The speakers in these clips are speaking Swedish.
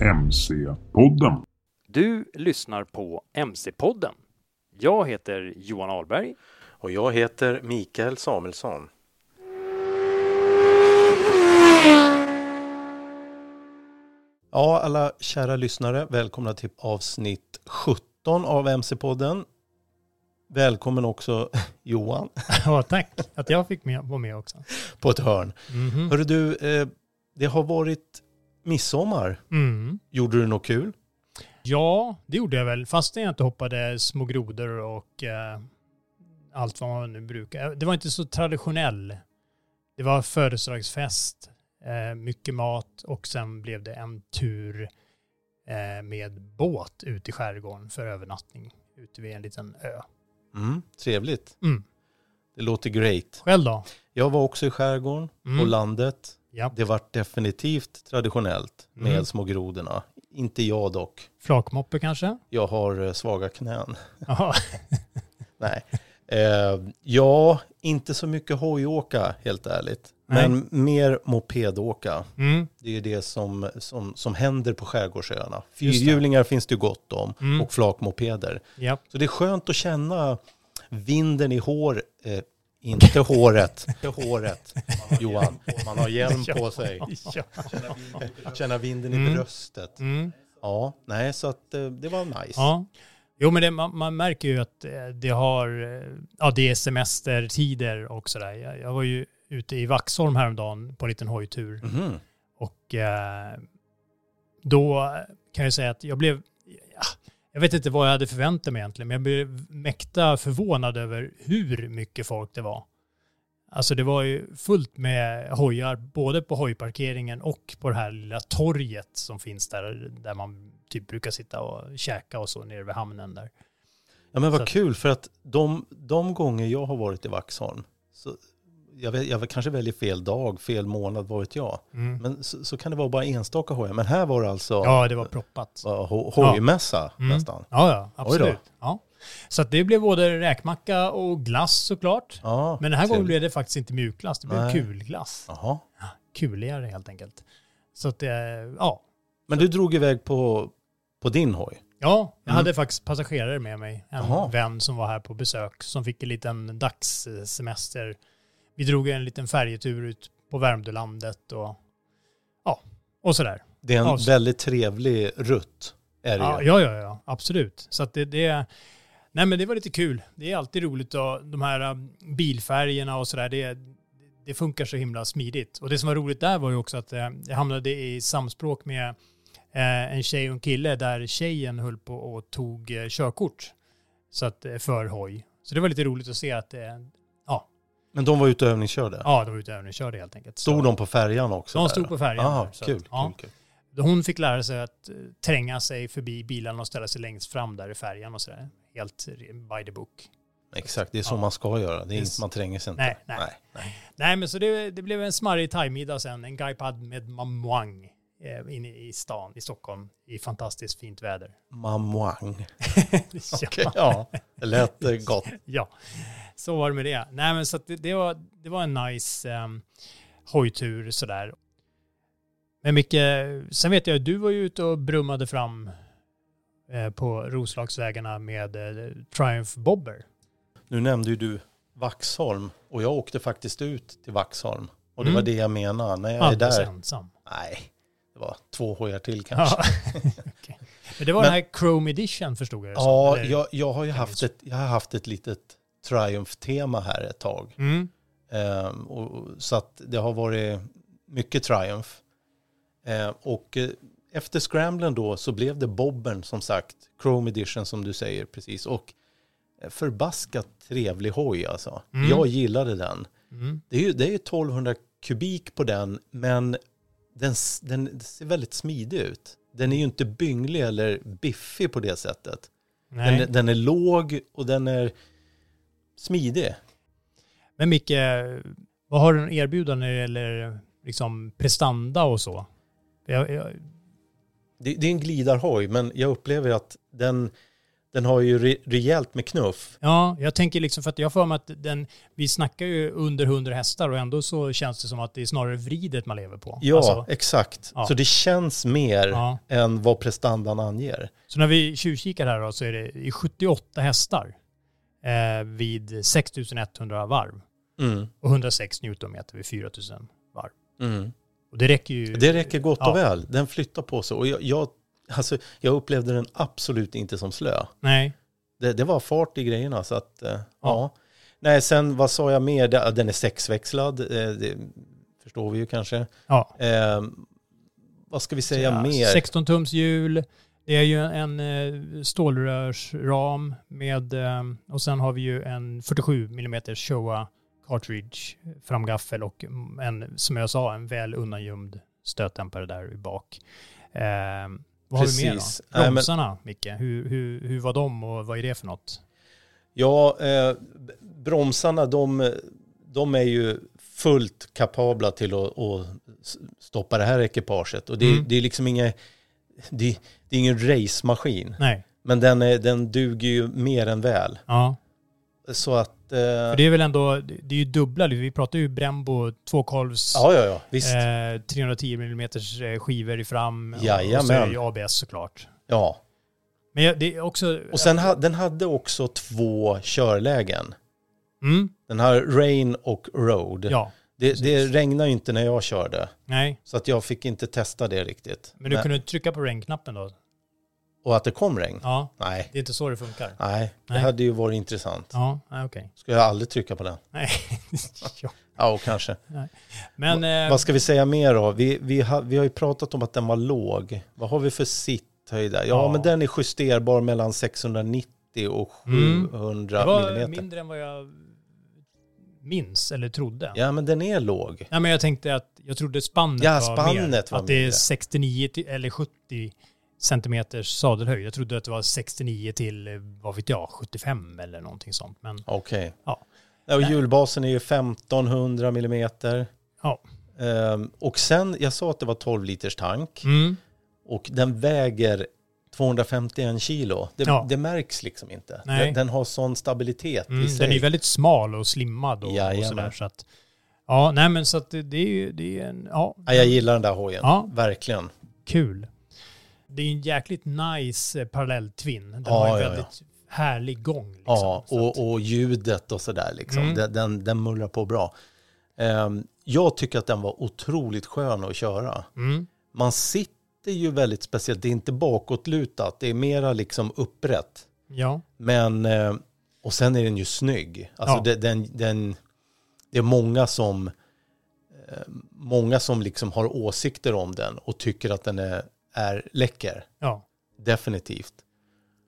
MC-podden. Du lyssnar på MC-podden. Jag heter Johan Ahlberg. Och jag heter Mikael Samuelsson. Ja, alla kära lyssnare, välkomna till avsnitt 17 av MC-podden. Välkommen också Johan Ja, tack att jag fick med, vara med också. på ett hörn. Mhm. Hörru du, eh, det har varit midsommar. Mm. Gjorde du något kul? Ja, det gjorde jag väl. Fast jag inte hoppade små grodor och eh, allt vad man nu brukar. Det var inte så traditionell. Det var födelsedagsfest, eh, mycket mat och sen blev det en tur eh, med båt ut i skärgården för övernattning ute vid en liten ö. Mm, trevligt. Mm. Det låter great. Själv då? Jag var också i skärgården, Mm. på landet. Ja. Det var definitivt traditionellt med Mm. små grodorna. Inte jag dock. Flakmoppe kanske? Jag har eh, svaga knän. Nej. Eh, ja, inte så mycket hojåka helt ärligt. Nej. Men mer mopedåka. Mm. Det är ju det som, som, som händer på skärgårdsöarna. Fyrhjulingar finns det ju gott om Mm. och flakmopeder. Ja. Så det är skönt att känna vinden i hår, eh, inte håret, inte håret, Johan. Man har hjälm på sig. Känna vinden i Mm. bröstet. Mm. Ja, nej, så att eh, det var nice. Ja. Jo, men det, man, man märker ju att eh, det har, eh, ja det är semestertider och sådär. Jag, jag var ju ute i Vaxholm häromdagen på en liten hojtur Mhm. och eh, då kan jag säga att jag blev, jag vet inte vad jag hade förväntat mig egentligen, men jag blev mäkta förvånad över hur mycket folk det var. Alltså det var ju fullt med hojar, både på hojparkeringen och på det här lilla torget som finns där, där man typ brukar sitta och käka och så nere vid hamnen där. Ja men Så vad att- kul för att de, de gånger jag har varit i Vaxholm, så jag, vet, jag kanske väljer fel dag, fel månad, vad vet jag. Mm. Men så, så kan det vara bara enstaka hojar. Men här var det alltså Ja, det var proppat. ja, ho- hojmässa Mm. nästan. Ja, ja, absolut. Ja. Så det blev både räkmacka och glass såklart. Ja, Men den här gången blev det faktiskt inte mjukglass, det blev Nej. kulglass. Jaha. Kuligare helt enkelt. Så att det, ja. Men du drog iväg på, på din hoj? Ja, jag Mm. hade faktiskt passagerare med mig. En Jaha. vän som var här på besök som fick en liten dagssemester. Vi drog en liten färjetur ut på Värmdölandet och ja, och sådär. Det är en Ja, väldigt trevlig rutt. Är det Ja, ju. ja, ja, ja, absolut. Så att det, det, nej men det var lite kul. Det är alltid roligt att de här um, bilfärgerna och sådär, det, det funkar så himla smidigt. Och det som var roligt där var ju också att eh, jag hamnade i samspråk med eh, en tjej och en kille där tjejen höll på och tog eh, körkort så att, för hoj. Så det var lite roligt att se att Men de var ute och övningskörde? ja, de var ute och övningskörde helt enkelt. Stod Så- de på färjan också? De där? stod på färjan Ah, där, kul, att, ja. kul, kul. Hon fick lära sig att eh, tränga sig förbi bilarna och ställa sig längst fram där i färjan och sådär. Helt by the book. Exakt, det är så Ja. man ska göra. Det är s- man tränger sig inte. Nej, nej. Nej, men så det, det blev en smarrig thai-middag sen. En gaipad med mamuang eh, inne i stan i Stockholm i fantastiskt fint väder. Mamuang. ja. Okej, ja, det lät eh, gott. ja, så var det med det. Nej, men så att det, det, var, det var en nice um, hojtur sådär. Men Micke, sen vet jag, du var ju ute och brummade fram eh, på Roslagsvägarna med eh, Triumph Bobber. Nu nämnde ju du Vaxholm och jag åkte faktiskt ut till Vaxholm. Och det Mm. var det jag menade. När jag är Alldeles där, ensam. nej, det var två hojar till kanske. Ja. Okej. Men det var Men- den här Chrome Edition förstod jag Ja, jag, jag har ju haft ett, jag har haft ett litet Triumph-tema här ett tag. Mm. Ehm, och, så att det har varit mycket Triumph. Ehm, och eh, efter Scramblen då så blev det Bobbern som sagt, Chrome Edition som du säger precis. Och förbaskat trevlig hoj alltså. Mm. Jag gillade den. Mm. Det är ju det är ju 1200 kubik på den, men den, den ser väldigt smidig ut. Den är ju inte bynglig eller biffig på det sättet. Nej. Den, den är låg och den är smidig. Men Micke, vad har den att erbjuda när det gäller liksom prestanda och så? Jag, jag, Det, det är en glidarhoj, men jag upplever att den, den har ju re, rejält med knuff. ja, jag tänker liksom för att jag för mig att den, vi snackar ju under 100 hästar och ändå så känns det som att det är snarare vridet man lever på. Ja, Alltså, exakt. ja. Så det känns mer ja. än vad prestandan anger. Så när vi tjuvkikar här då så är det i 78 hästar eh, vid 6100 varv Mm. och 106 newtonmeter vid 4000 varv. Mm. Och det räcker ju. Det räcker gott Ja. och väl. Den flyttar på sig. Och jag, jag, alltså, jag upplevde den absolut inte som slö. Nej. Det, det var fart i grejerna. Så att, eh, ja. Nej, sen vad sa jag mer? Den är sexväxlad. eh, Det förstår vi ju kanske. Ja. Eh, vad ska vi säga Ja, mer? 16 tums hjul. Det är ju en eh, stålrörsram med eh, och sen har vi ju en 47 mm Showa cartridge framgaffel och en, som jag sa, en väl undangömd stötdämpare där i bak. Eh, vad har vi mer Precis. då? Nej, men- Bromsarna, Micke, hur, hur, hur var de och vad är det för något? Ja, eh, bromsarna de, de är ju fullt kapabla till att, att stoppa det här ekipaget. Och det, Mm. det är liksom inget, det, det är ingen racemaskin. Nej, Men den, är, den duger ju mer än väl. ja. Så att... Eh, För det är väl ändå, det är ju dubbla, vi pratar ju Brembo tvåkolvs ja, ja, ja, visst. Eh, 310 mm skivor i fram. Och, och så är det Jajamän. ju ABS såklart. Ja. Men det är också... Och sen ha, den hade också två körlägen. Mm, Den har rain och road. ja, det, det regnade ju inte när jag körde. nej. Så att jag fick inte testa det riktigt. Men du kunde trycka på regnknappen då? Och att det kom regn? Ja, Nej. det är inte så det funkar. Nej, det Nej. hade ju varit intressant. Ja, nej, okej. Ska jag aldrig trycka på den? Nej. ja. Och kanske. Men... Eh, Vad ska vi säga mer då? Vi, vi, har, vi har ju pratat om att den var låg. Vad har vi för sitthöjd där? Ja, Ja. men den är justerbar mellan 690 och Mm. 700 det var millimeter. mindre än vad jag minns eller trodde. Ja, men den är låg. Nej, men jag tänkte att jag trodde spannet Ja, var spannet mer. var att det är mindre. 69 till, eller 70 centimeters sadelhöjd. Jag trodde att det var 69 till, vad vet jag, 75 eller någonting sånt. Men Okej. Ja. Ja, och hjulbasen är ju 1500 millimeter. ja. Ehm, och sen, jag sa att det var 12 liters tank. Mm. Och den väger 251 kilo. Det, Ja. det märks liksom inte. Den, den har sån stabilitet i Mm, sig. den är ju väldigt smal och slimmad och, och sådär. Så att, ja, nej men så att det, det är ju det är en, ja, Ja, jag gillar den där hojen. Ja. Verkligen. kul. Det är en jäkligt nice eh, parallelltvinn. Den Ja, har ja. väldigt härlig gång. Liksom. Ja, Så att- och, och ljudet och sådär liksom. Mm. Den, den, den mullrar på bra. Ehm, jag tycker att den var otroligt skön att köra. mm, Man sitter ju väldigt speciellt. Det är inte bakåtlutat. Det är mera liksom upprätt. ja, Men, eh, och sen är den ju snygg. Alltså Ja. det, den, den, det är många som, eh, många som liksom har åsikter om den och tycker att den är, är läcker. ja. Definitivt.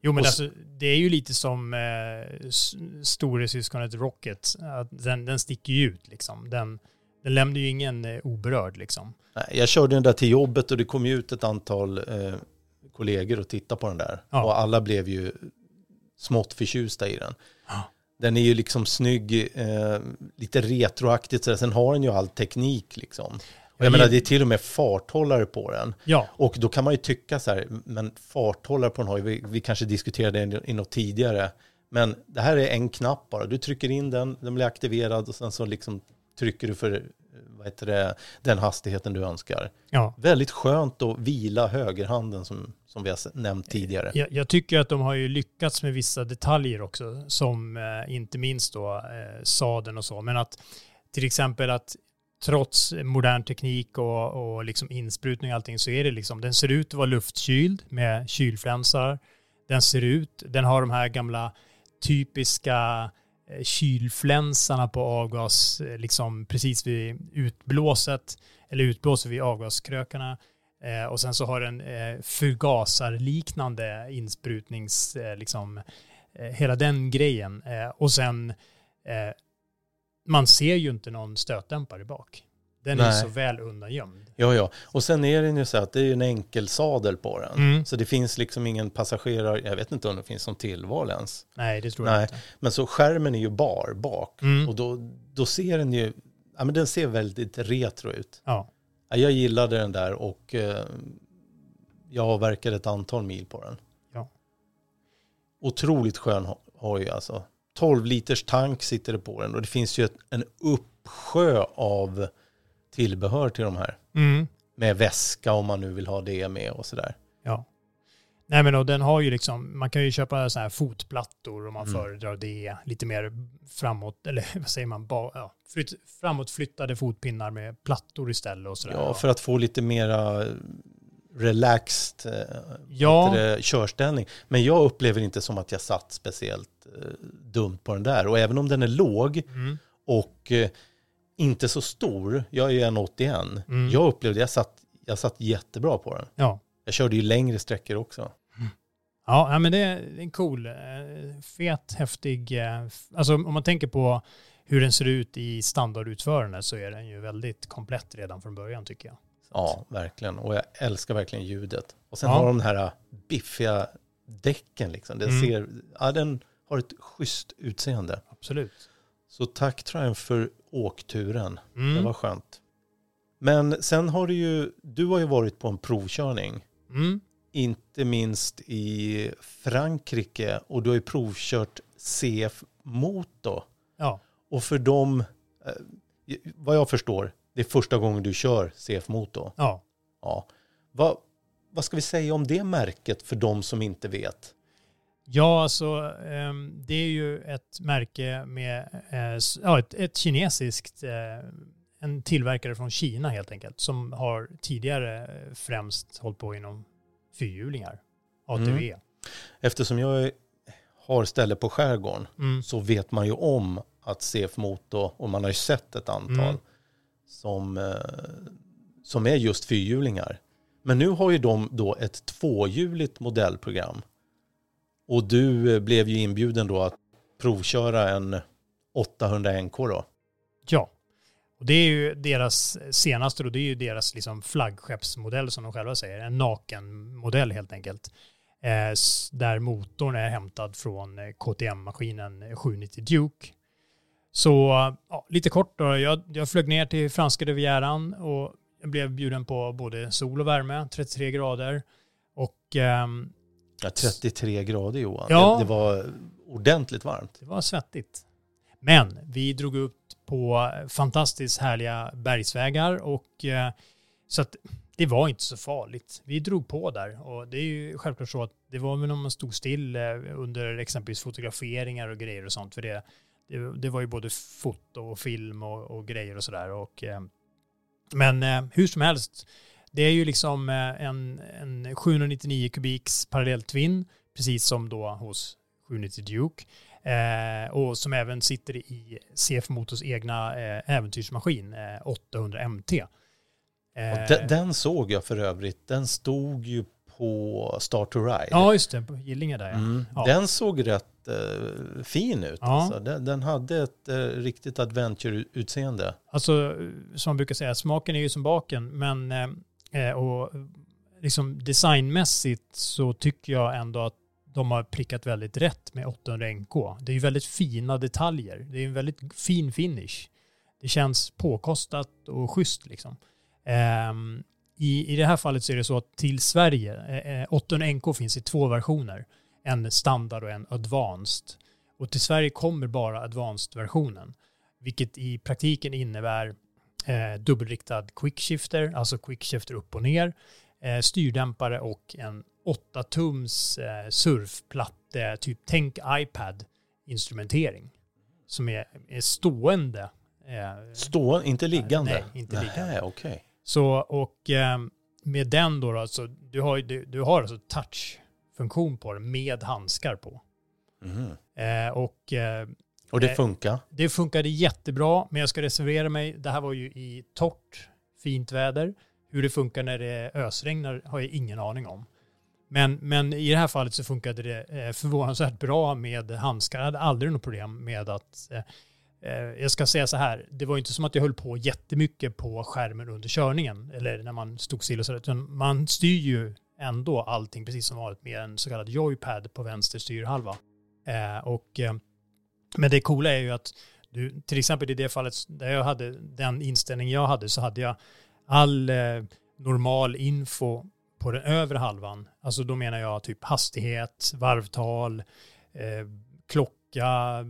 Jo men alltså, det är ju lite som eh, s- storasyskonet Rocket. Att den, den sticker ju ut liksom. Den, den lämnar ju ingen eh, oberörd liksom. Nej, Jag körde den där till jobbet och det kom ut ett antal eh, kollegor och tittade på den där. Ja. Och alla blev ju smått förtjusta i den. Ja. Den är ju liksom snygg, eh, lite retroaktigt, så där. sen har den ju all teknik liksom. Och jag menar, det är till och med farthållare på den. Ja, Och då kan man ju tycka så här, men farthållare på den har ju, vi, vi kanske diskuterade det i något tidigare, men det här är en knapp bara. Du trycker in den, den blir aktiverad och sen så liksom trycker du för det, den hastigheten du önskar. ja. Väldigt skönt att vila högerhanden som, som vi har nämnt tidigare. Jag, jag tycker att de har ju lyckats med vissa detaljer också, som eh, inte minst då eh, sadeln och så, men att till exempel att trots modern teknik och, och liksom insprutning och allting så är det liksom, den ser ut att vara luftkyld med kylflänsar. Den ser ut, den har de här gamla typiska Eh, kylflänsarna på avgas, eh, liksom precis vid utblåset, eller utblåset vid avgaskrökarna. Eh, och sen så har den eh, förgasarliknande insprutnings, eh, liksom, eh, hela den grejen. Eh, och sen, eh, man ser ju inte någon stötdämpare bak. Den är Nej. så väl undangömd. Ja, ja. Och sen är den ju så att det är en enkel sadel på den. Mm. Så det finns liksom ingen passagerare, jag vet inte om det finns som tillval ens. Nej, det tror jag Nej, inte. men så skärmen är ju bar bak. Mm. Och då, då ser den ju, ja men den ser väldigt retro ut. Ja. Ja, jag gillade den där och eh, jag avverkade ett antal mil på den. Ja. Otroligt skön ho- hoj alltså. 12 liters tank sitter det på den och det finns ju ett, en uppsjö av tillbehör till de här. Mm. Med väska om man nu vill ha det med och sådär. Ja. Nej men och den har ju liksom, man kan ju köpa så här fotplattor om man Mm. föredrar det. Lite mer framåt, eller vad säger man, ba, ja, flytt, framåtflyttade fotpinnar med plattor istället och sådär. Ja, för att få lite mera relaxed eh, Ja. det, körställning. Men jag upplever inte som att jag satt speciellt eh, dumt på den där. Och även om den är låg Mm. och eh, inte så stor, jag är 1,81, Mm. jag upplevde jag satt, jag satt jättebra på den. Ja. Jag körde ju längre sträckor också. Ja, men det är en cool, eh, fet, häftig, eh, alltså om man tänker på hur den ser ut i standardutförande så är den ju väldigt komplett redan från början tycker jag. Ja, verkligen. Och jag älskar verkligen ljudet. Och sen Ja. har de den här biffiga däcken liksom. Den, Mm. ser, ja, den har ett schysst utseende. Absolut. Så tack Triumph för åkturen. Det Mm. var skönt. Men sen har du ju, du har ju varit på en provkörning. Mm. Inte minst i Frankrike och du har ju provkört CF Moto. Ja. Och för dem, eh, vad jag förstår, det är första gången du kör CF Moto. Ja. Ja. Vad, vad ska vi säga om det märket för de som inte vet? Ja, alltså ehm, det är ju ett märke med eh, ja, ett, ett kinesiskt, eh, en tillverkare från Kina helt enkelt, som har tidigare eh, främst hållit på inom fyrhjulingar, ATV. Mm. Eftersom jag har ställe på skärgården Mm. så vet man ju om att CF Moto, och man har ju sett ett antal, Mm. som, som är just fyrhjulingar. Men nu har ju de då ett tvåhjuligt modellprogram. Och du eh, blev ju inbjuden då att provköra en 800 NK då. Ja, och det är ju deras senaste och det är ju deras liksom flaggskeppsmodell som de själva säger, en nakenmodell helt enkelt. Eh, där motorn är hämtad från eh, KTM-maskinen 790 eh, Duke. Så ja, lite kort då, jag, jag flög ner till franska rivieran och jag blev bjuden på både sol och värme, 33 grader. Och eh, Ja, 33 grader Johan. Ja. Det, det var ordentligt varmt. Det var svettigt. Men vi drog upp på fantastiskt härliga bergsvägar och eh, så att det var inte så farligt. Vi drog på där och det är ju självklart så att det var väl om man stod still eh, under exempelvis fotograferingar och grejer och sånt för det, det, det var ju både foto och film och, och grejer och sådär och eh, men eh, hur som helst det är ju liksom eh, en, en 799 kubiks parallell twin precis som då hos 790 Duke eh, och som även sitter i CF Motors egna eh, äventyrsmaskin eh, 800 MT. Eh, Och de, den såg jag för övrigt. Den stod ju på Start to Ride. ja, just det, på Gillinge där ja. Mm. Ja. Den såg rätt eh, fin ut. Ja. Alltså. Den, den hade ett eh, riktigt adventure-utseende. Alltså, som man brukar säga, smaken är ju som baken, men Eh, och liksom designmässigt så tycker jag ändå att de har prickat väldigt rätt med 800 NK. Det är ju väldigt fina detaljer. Det är en väldigt fin finish. Det känns påkostat och schysst liksom. Ehm, i, I det här fallet så är det så att till Sverige, eh, eh 800 NK finns i två versioner. En standard och en advanced. Och till Sverige kommer bara advanced-versionen. Vilket i praktiken innebär eh, dubbelriktad quickshifter, alltså quickshifter upp och ner, eh, styrdämpare och en 8-tums eh, surfplatte, typ tänk iPad instrumentering. Som är, är stående. Eh, Stå, inte liggande? Nej, inte liggande. Nähä, okej. Så, och eh, med den då, alltså, du har, du, du har alltså touchfunktion på den med handskar på. Mhm. Eh, och eh, Och det Eh, funkar? det funkade jättebra, men jag ska reservera mig. Det här var ju i torrt, fint väder. Hur det funkar när det ösregnar har jag ingen aning om. Men, men i det här fallet så funkade det eh, förvånansvärt bra med handskar. Jag hade aldrig något problem med att eh, eh, jag ska säga så här, det var inte som att jag höll på jättemycket på skärmen under körningen eller när man stod still och så, utan man styr ju ändå allting precis som vanligt med en så kallad joypad på vänster styrhalva. Eh, och, eh, men det coola är ju att du, till exempel i det fallet där jag hade den inställning jag hade så hade jag all eh, normal info på den övre halvan. Alltså då menar jag typ hastighet, varvtal, eh, klocka,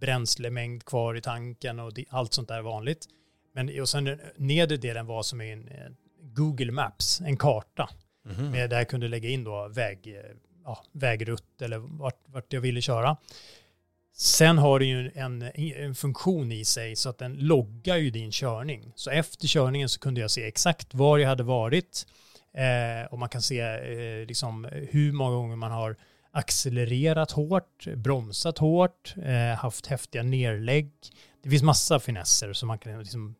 bränslemängd kvar i tanken och det, allt sånt där vanligt. Men och sen den nedre delen var som en eh, Google Maps, en karta. Mhm. Med där jag kunde lägga in då väg, eh, ja, vägrutt eller vart, vart jag ville köra. Sen har den ju en, en funktion i sig så att den loggar ju din körning. Så efter körningen så kunde jag se exakt var jag hade varit eh, och man kan se eh, liksom hur många gånger man har accelererat hårt, bromsat hårt, eh, haft häftiga nerlägg. Det finns massa finesser som man kan liksom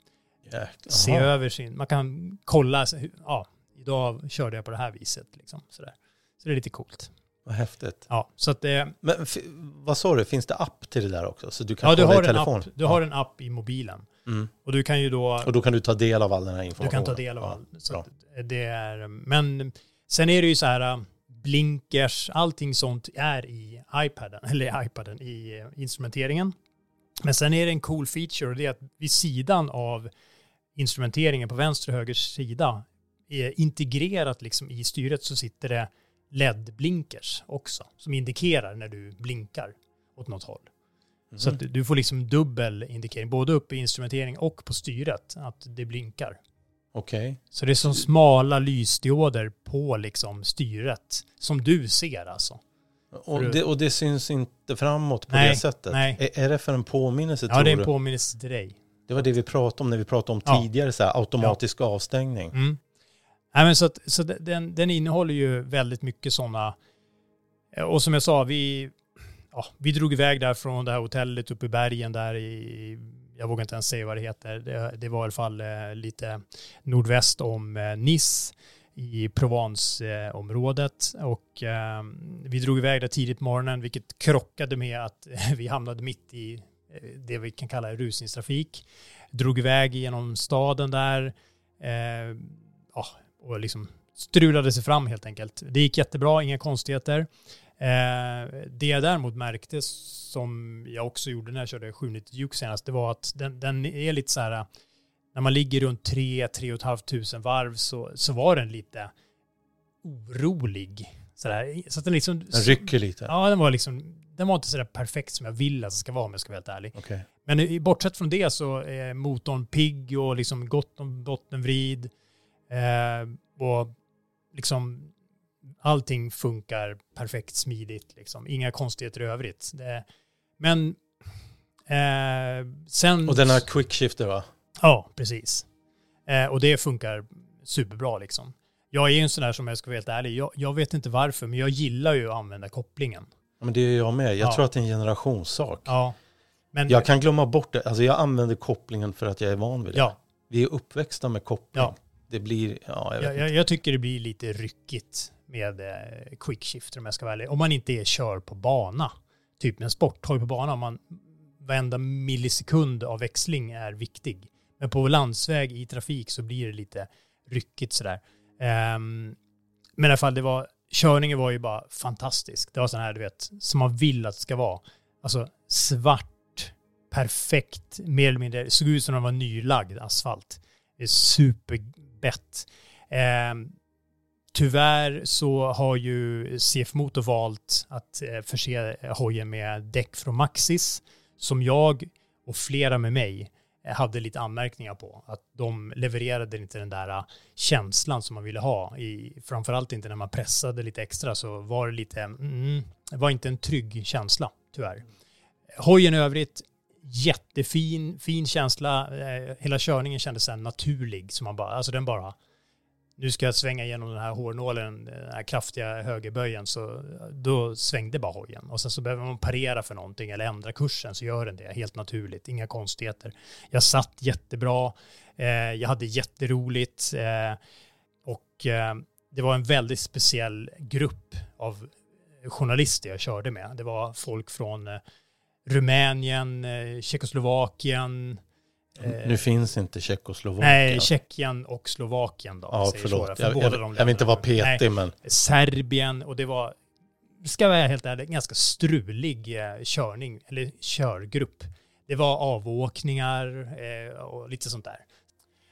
se Aha. över sin, man kan kolla, ja, idag körde jag på det här viset liksom. Sådär. Så det är lite coolt. Vad häftigt. Ja, så att det, Men f- vad sa du, finns det app till det där också? Så du kan ja, du har, i en telefon? app, du har en app i mobilen. Mm. Och du kan ju då, Och då kan du ta del av all den här du informationen? kan ta del av Ja, allt. Så att det är, men sen är det ju så här, äh, blinkers, allting sånt är i iPaden, eller i iPaden, i eh, instrumenteringen. Men sen är det en cool feature och det är att vid sidan av instrumenteringen på vänster och höger sida, är integrerat liksom i styret så sitter det LED-blinkers också, som indikerar när du blinkar åt något håll. Så Mhm. att du får liksom dubbel indikering, både uppe i instrumentering och på styret, att det blinkar. Okej. Så det är som smala lysdioder på liksom styret, som du ser alltså. Och, det, och det syns inte framåt på Nej, det sättet? nej. Är, är det för en påminnelse Ja, tror det är en påminnelse till dig. Det var det vi pratade om när vi pratade om Ja. tidigare, så här, automatisk avstängning. Mm. Nej, men så att, så den, den innehåller ju väldigt mycket sådana, eh, och som jag sa, vi, ja, vi drog iväg där från det här hotellet uppe i bergen där i, jag vågar inte ens säga vad det heter, det, det var i alla fall eh, lite nordväst om eh, Nice i Provence-området och eh, vi drog iväg där tidigt på morgonen vilket krockade med att eh, vi hamnade mitt i eh, det vi kan kalla rusningstrafik. Drog iväg genom staden där eh, ja, och liksom strulade sig fram helt enkelt. Det gick jättebra, inga konstigheter. Eh, det jag däremot märkte som jag också gjorde när jag körde 790 Juke senast, det var att den, den är lite så här, när man ligger runt 3-3 500 varv så, så var den lite orolig. Så, där. så att den liksom... Den rycker lite? Ja, den var liksom, den var inte så där perfekt som jag vill att det ska vara om jag ska vara helt ärlig. Okej. Men bortsett från det så är motorn pigg och liksom gott om bottenvrid. Eh, och liksom allting funkar perfekt smidigt. Liksom. Inga konstigheter i övrigt. Det, men eh, sen... Och den har quick shifter va? Ja, precis. Eh, och det funkar superbra liksom. Jag är ju en sån där som jag ska vara helt ärlig, jag, jag vet inte varför, men jag gillar ju att använda kopplingen. Ja, men det är jag med. Jag Ja. tror att det är en generationssak. Ja. Men, Jag kan glömma bort det. Alltså jag använder kopplingen för att jag är van vid det. ja, Vi är uppväxta med koppling. Ja. Det blir, ja jag vet jag, inte. jag tycker det blir lite ryckigt med eh, quick shifter om jag ska vara ärlig. Om man inte är kör på bana. Typ med en sporthoj på bana, om man, varenda millisekund av växling är viktig. Men på landsväg i trafik så blir det lite ryckigt sådär. Ehm, men i alla fall, det var körningen var ju bara fantastisk. Det var sån här, du vet, som man vill att det ska vara. Alltså svart, perfekt, mer eller mindre, såg ut som det var nylagd asfalt. Det är bett. Eh, tyvärr så har ju CF Motor valt att eh, förse hojen med däck från Maxis som jag och flera med mig eh, hade lite anmärkningar på. Att de levererade inte den där eh, känslan som man ville ha. I, framförallt inte när man pressade lite extra så var det lite, mm, det var inte en trygg känsla tyvärr. Hojen i övrigt, jättefin, fin känsla. Eh, hela körningen kändes sen naturlig. Så man bara, alltså den bara nu ska jag svänga igenom den här hårnålen, den här kraftiga högerböjen, så då svängde bara hojen. Och sen så behöver man parera för någonting eller ändra kursen så gör den det helt naturligt, inga konstigheter. Jag satt jättebra, eh, jag hade jätteroligt eh, och eh, det var en väldigt speciell grupp av journalister jag körde med. Det var folk från eh, Rumänien, eh, Tjeckoslovakien, Eh, nu finns inte Tjeckoslovakien. Nej, Tjeckien och Slovakien då. Ja, förlåt. För jag, jag, jag vill inte vara petig, nej, men... Serbien och det var, ska jag vara helt ärlig, ganska strulig eh, körning, eller körgrupp. Det var avåkningar och lite sånt där.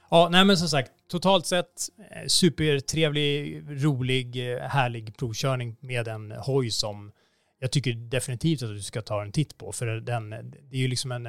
Ja, nej men som sagt, totalt sett supertrevlig, rolig, härlig provkörning med en hoj som jag tycker definitivt att du ska ta en titt på. För den, det är ju liksom en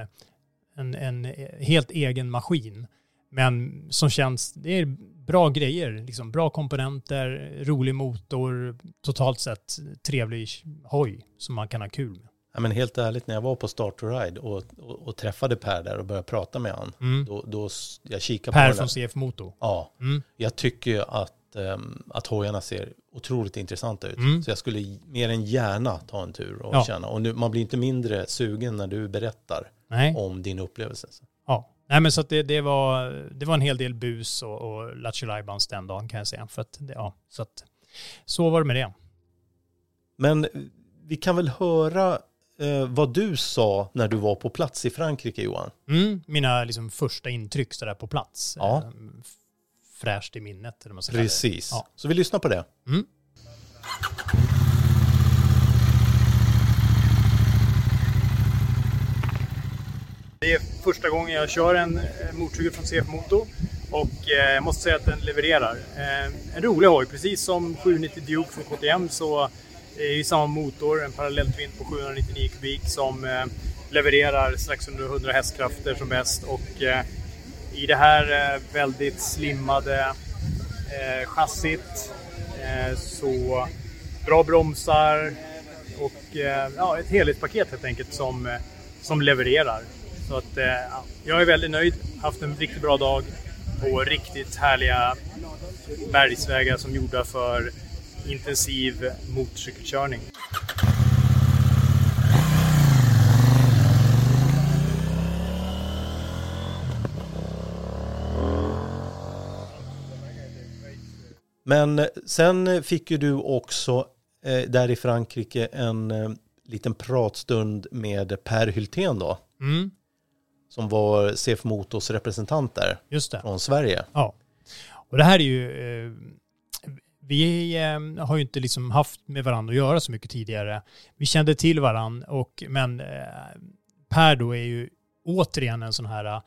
en, en helt egen maskin. Men som känns, det är bra grejer, liksom bra komponenter, rolig motor, totalt sett trevlig hoj som man kan ha kul med. Ja, men helt ärligt, när jag var på Start to Ride och, och, och träffade Per där och började prata med honom, mm. då, då jag kikade per på från CF Moto? Ja, mm. jag tycker att, um, att hojarna ser otroligt intressanta ut. Mm. Så jag skulle mer än gärna ta en tur och ja. känna. Och nu, man blir inte mindre sugen när du berättar Nej. om din upplevelse. Ja, Nej, men så det, det, var, det var en hel del bus och, och Lattjo den dagen kan jag säga. För att, ja, så, att, så var det med det. Men vi kan väl höra eh, vad du sa när du var på plats i Frankrike, Johan? Mm, mina liksom, första intryck sådär på plats. Ja. Eh, fräscht i minnet. Eller man Precis. Ja. Så vi lyssnar på det. Mm. Det är första gången jag kör en eh, motorcykel från CF Moto och eh, jag måste säga att den levererar. Eh, en rolig hoj, precis som 790 Duke från KTM så är det samma motor, en parallelltvinn på 799 kubik som levererar strax under 100 hästkrafter som bäst och i det här eh, väldigt slimmade eh, chassit eh, så bra bromsar och ja, ett helhetspaket helt enkelt som, som levererar. Så att, eh, jag är väldigt nöjd. Haft en riktigt bra dag på riktigt härliga bergsvägar som gjorda för intensiv motorcykelkörning. Men sen fick ju du också eh, där i Frankrike en eh, liten pratstund med Per Hyltén då. Mm som var CF Motors representant där Just det. från Sverige. Ja, och det här är ju, eh, vi eh, har ju inte liksom haft med varandra att göra så mycket tidigare. Vi kände till varandra, och, men eh, Per då är ju återigen en sån här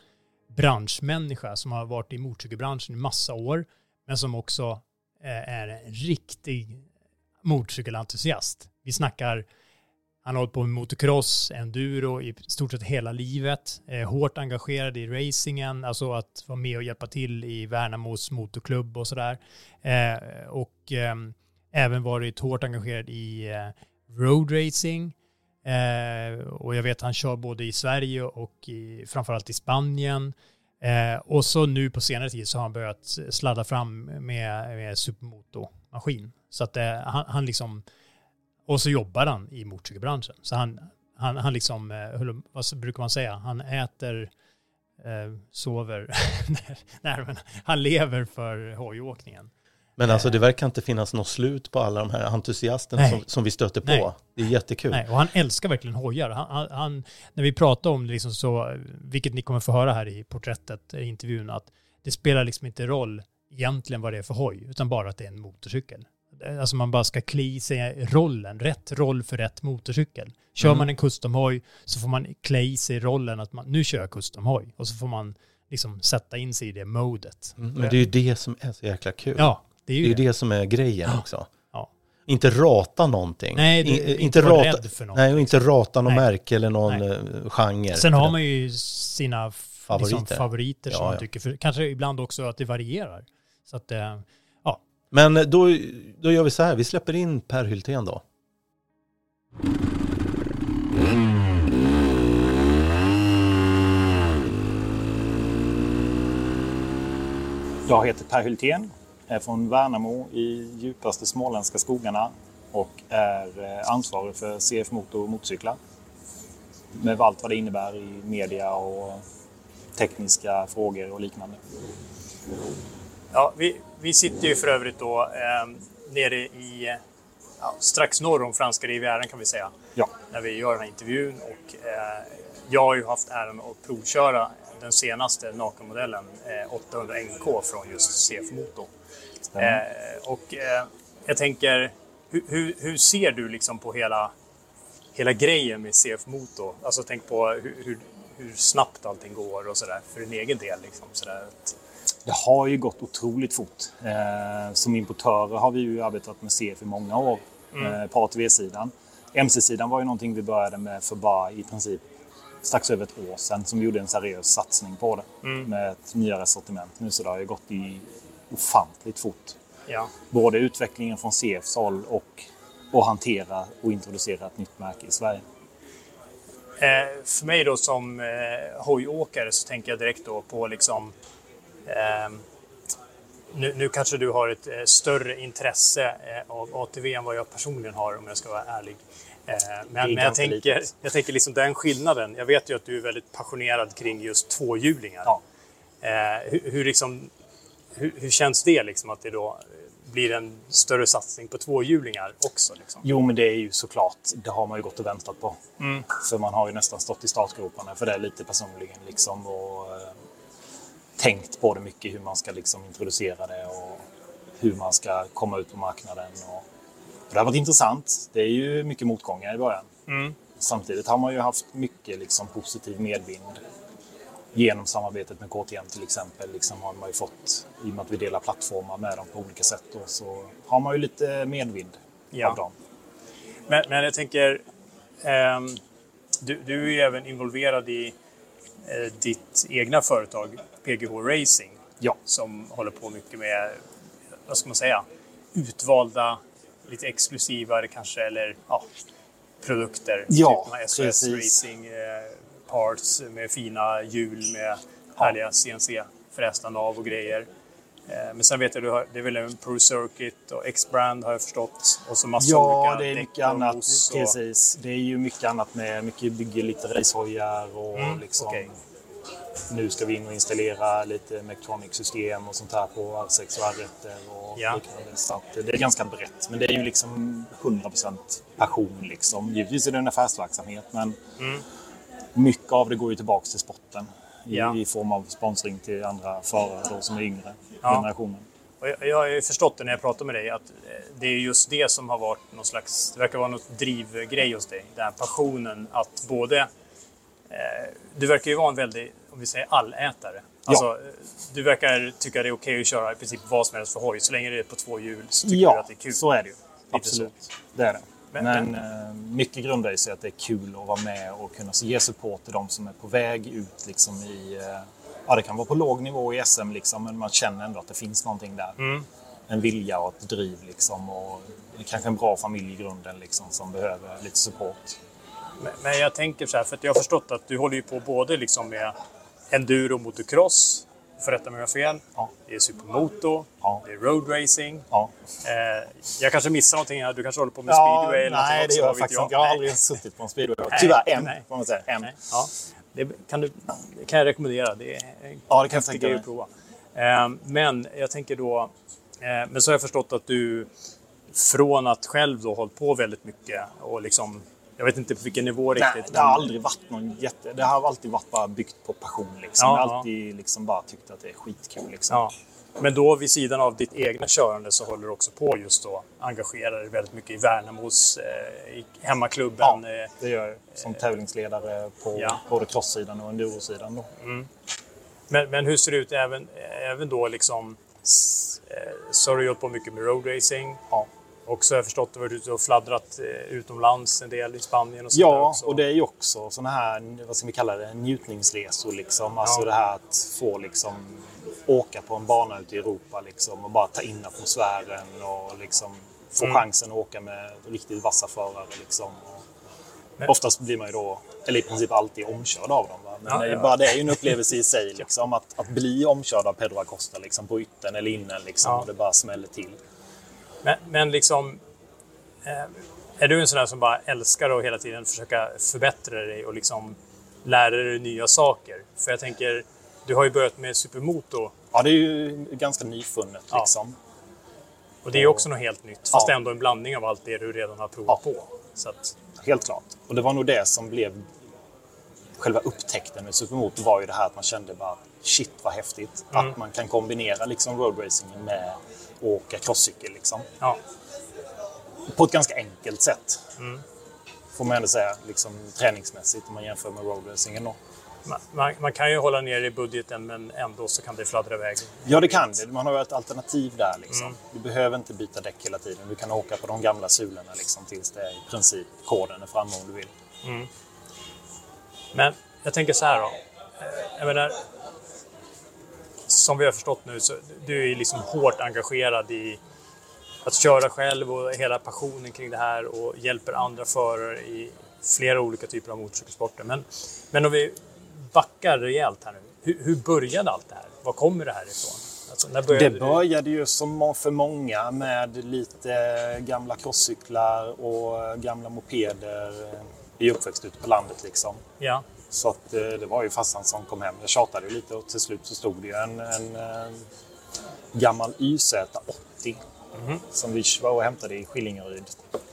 branschmänniska som har varit i motorcykelbranschen i massa år, men som också Eh, är en riktig motorcykelentusiast. Vi snackar han har hållit på med motocross, enduro i stort sett hela livet. Eh, hårt engagerad i racingen, alltså att vara med och hjälpa till i Värnamos motorklubb och sådär. Eh, och ehm, även varit hårt engagerad i roadracing. Och jag vet att han kör både i Sverige och i, framförallt i Spanien. Eh, och så nu på senare tid så har han börjat sladda fram med, med supermotormaskin. Så att eh, han, han liksom och så jobbar han i motorcykelbranschen. Så han, han, han liksom, eh, vad brukar man säga, han äter, eh, sover, nej men han lever för hojåkningen. Men alltså det verkar inte finnas något slut på alla de här entusiasterna som, som, vi stöter på. Nej. Det är jättekul. Nej, och han älskar verkligen hojar. Han, han, när vi pratar om det, liksom så, vilket ni kommer få höra här i porträttet, i intervjun, att det spelar liksom inte roll egentligen vad det är för hoj, utan bara att det är en motorcykel Alltså man bara ska klä i sig rollen, rätt roll för rätt motorcykel. Kör Mm. man en custom-hoj så får man klä i sig rollen att man, nu kör jag custom-hoj. Och så får man liksom sätta in sig i det modet. Mm, Men det är ju det som är så jäkla kul. Ja, det är Det ju är ju det. det som är grejen också. Ja. Inte rata någonting. Nej, det- I- inte vara rädd för något. Nej, och inte rata någon Nej. märke eller någon Nej. eh, genre. Sen har det- man ju sina favoriter, liksom, favoriter som Ja, man tycker, för, kanske ibland också att det varierar. Så att, eh, ja. Men då, då gör vi så här, vi släpper in Per Hyltén då. Jag heter Per Hyltén, är från Värnamo i djupaste småländska skogarna och är eh, ansvarig för CF Motor och motorcyklar. Med allt vad det innebär i media och tekniska frågor och liknande. Ja, vi, vi sitter ju för övrigt då eh, nere i, ja, strax norr om franska rivieran kan vi säga, Ja, när vi gör den här intervjun. Och, eh, jag har ju haft äran att provköra den senaste nakenmodellen eh, 800 NK från just CF Moto. Eh, och eh, jag tänker, hur, hur, hur ser du liksom på hela, hela grejen med CF Moto? Alltså tänk på hur, hur, snabbt allting går och sådär för din egen del. Liksom, sådär. att- det har ju gått otroligt fort. Eh, som importörer har vi ju arbetat med CF i många år eh, på ATV-sidan. MC-sidan var ju någonting vi började med för bara i princip strax över ett år sedan som vi gjorde en seriös satsning på det med ett nyare sortiment nu så det har ju gått i ofantligt fort. Ja. Både utvecklingen från CFs håll och att hantera och introducera ett nytt märke i Sverige. Eh, för mig då som eh, hojåkare så tänker jag direkt då på liksom ehm, nu, nu kanske du har ett eh, större intresse eh, av ATV än vad jag personligen har om jag ska vara ärlig. Eh, men men jag, tänker, litet. jag tänker liksom den skillnaden. Jag vet ju att du är väldigt passionerad kring just tvåhjulingar. Ja. Eh, hur, hur, liksom, hur, hur känns det liksom att det då eh, blir en större satsning på tvåhjulingar också? Liksom? Jo, men det är ju såklart, det har man ju gått och väntat på. För man har ju nästan stått i startgroparna för det lite personligen liksom och eh, tänkt på det mycket hur man ska liksom introducera det och hur man ska komma ut på marknaden. Och, och det har varit intressant. Det är ju mycket motgångar i början. Samtidigt har man ju haft mycket liksom positiv medvind. Genom samarbetet med KTM till exempel liksom har man ju fått, i och med att vi delar plattformar med dem på olika sätt, då, så har man ju lite medvind Ja. av dem. Men, men jag tänker, ehm, du, du är ju även involverad i eh, ditt egna företag PGH Racing Ja. som håller på mycket med, vad ska man säga, utvalda, lite exklusivare kanske, eller ja, produkter. Ja, typ precis. Racing eh, Parts med fina hjul med härliga CNC-frästa nav och grejer. Eh, Men sen vet jag, du har, det är väl en Pro Circuit och X-Brand har jag förstått. Och så massa Ja, olika det är mycket annat. och- Precis. Det är ju mycket annat med. Mycket bygger lite racehojar och Mm, liksom. okej. Nu ska vi in och installera lite Mectronic-system och sånt här på R6 och R1 och Ja. liknande. Så det är ganska brett. Men det är ju liksom 100% passion liksom. Givetvis är det en affärsverksamhet men mycket av det går ju tillbaka till sporten. I. Ja. i form av sponsring till andra förare då, som är yngre Ja. generationen. Och jag, jag har ju förstått det när jag pratar med dig att eh, det är just det som har varit någon slags, det verkar vara något drivgrej hos dig. Den här passionen att både, eh, du verkar ju vara en väldigt, om vi säger allätare. Alltså, eh, du verkar tycka det är okej att köra i princip vad som helst för hoj. Så länge det är på två hjul så tycker du Ja, att det är kul. så är det ju. Absolut. Det är det. Men- Men, eh, mycket grundar sig att det är kul att vara med och kunna ge support till de som är på väg ut liksom i... eh, Ja, det kan vara på låg nivå i SM liksom, men man känner ändå att det finns någonting där. Mm. En vilja och ett driv liksom och kanske en bra familj i grunden liksom som behöver lite support. Men, men jag tänker så här, för att jag har förstått att du håller ju på både liksom med enduro, motocross, för rätta mig om jag har fel. Ja. Det är supermoto, Ja. det är road racing. Ja, Eh, jag kanske missar någonting här. Du kanske håller på med speedway eller nej, det gör jag faktiskt inte. Jag har aldrig suttit på en speedway. Tyvärr, en nej. får man säga. Nej. Ja, det kan, du, det kan jag rekommendera. Det är en Ja, det kan jag häftig tänka grej mig. att prova. Eh, men jag tänker då... Eh, men så har jag förstått att du från att själv då hållit på väldigt mycket och liksom... Jag vet inte på vilken nivå Nej, riktigt. det har aldrig varit någon jätte... Det har alltid varit bara byggt på passion liksom. Ja, jag ja. har alltid liksom bara tyckt att det är skitkul liksom. Ja. Men då vid sidan av ditt egna körande så håller du också på just då engagera dig väldigt mycket i Värnamos, eh, i hemmaklubben. Ja, eh, det gör jag som tävlingsledare på Ja. både crosssidan och endurosidan. Då. Men, men hur ser det ut även, även då liksom... eh, Så har du gjort på mycket med roadracing. Ja. Och så har jag förstått att du varit ute och fladdrat eh, utomlands en del i Spanien och sånt Ja, också. och det är ju också sådana här, vad ska vi kalla det, njutningsresor liksom. Alltså Ja. det här att få liksom åka på en bana ute i Europa liksom och bara ta in atmosfären och liksom få Mm. chansen att åka med riktigt vassa förare liksom. Och Men- Oftast blir man ju då, eller i princip alltid omkörd av dem. Va? Men Ja, det, ja. bara, det är ju en upplevelse i sig liksom. Att, att bli omkörd av Pedro Acosta liksom, på yttern eller innen liksom. Ja. Och det bara smäller till. Men, men liksom... Eh, är du en sån där som bara älskar att hela tiden försöka förbättra dig och liksom lära dig nya saker? För jag tänker, du har ju börjat med supermoto Ja, det är ju ganska nyfunnet Ja. liksom. och det är också något helt nytt. Fast Ja. ändå en blandning av allt det du redan har provat Ja. på. Så att, Helt klart. Och det var nog det som blev själva upptäckten med Supermoto var ju det här att man kände bara shit vad häftigt. Mm. Att man kan kombinera liksom roadracingen med att åka crosscykel liksom. ja. På ett ganska enkelt sätt. Mm. Får man ändå säga liksom träningsmässigt om man jämför med roadracingen då. Man, man, kan ju hålla ner i budgeten men ändå så kan det fladdra iväg. Ja det kan det. Man har ju ett alternativ där liksom. Mm. Du behöver inte byta däck hela tiden. Du kan åka på de gamla sulorna liksom tills det är i princip koden är framme om du vill. Men jag tänker så här då. Eh, Jag menar, som vi har förstått nu så du är liksom hårt engagerad i att köra själv och hela passionen kring det här och hjälper andra förare i flera olika typer av motorcykelsporter. Men, men om vi backar rejält här nu. Hur, hur började allt det här? Var kommer det här ifrån? Alltså, började Det började ju som för många med lite gamla crosscyklar och gamla mopeder i uppväxt ute på landet liksom. Ja. Så att eh, det var ju farsan som kom hem. Jag tjatade ju lite och till slut så stod det ju en, en, eh, gammal YZ80 som vi var och hämtade i Skillingaryd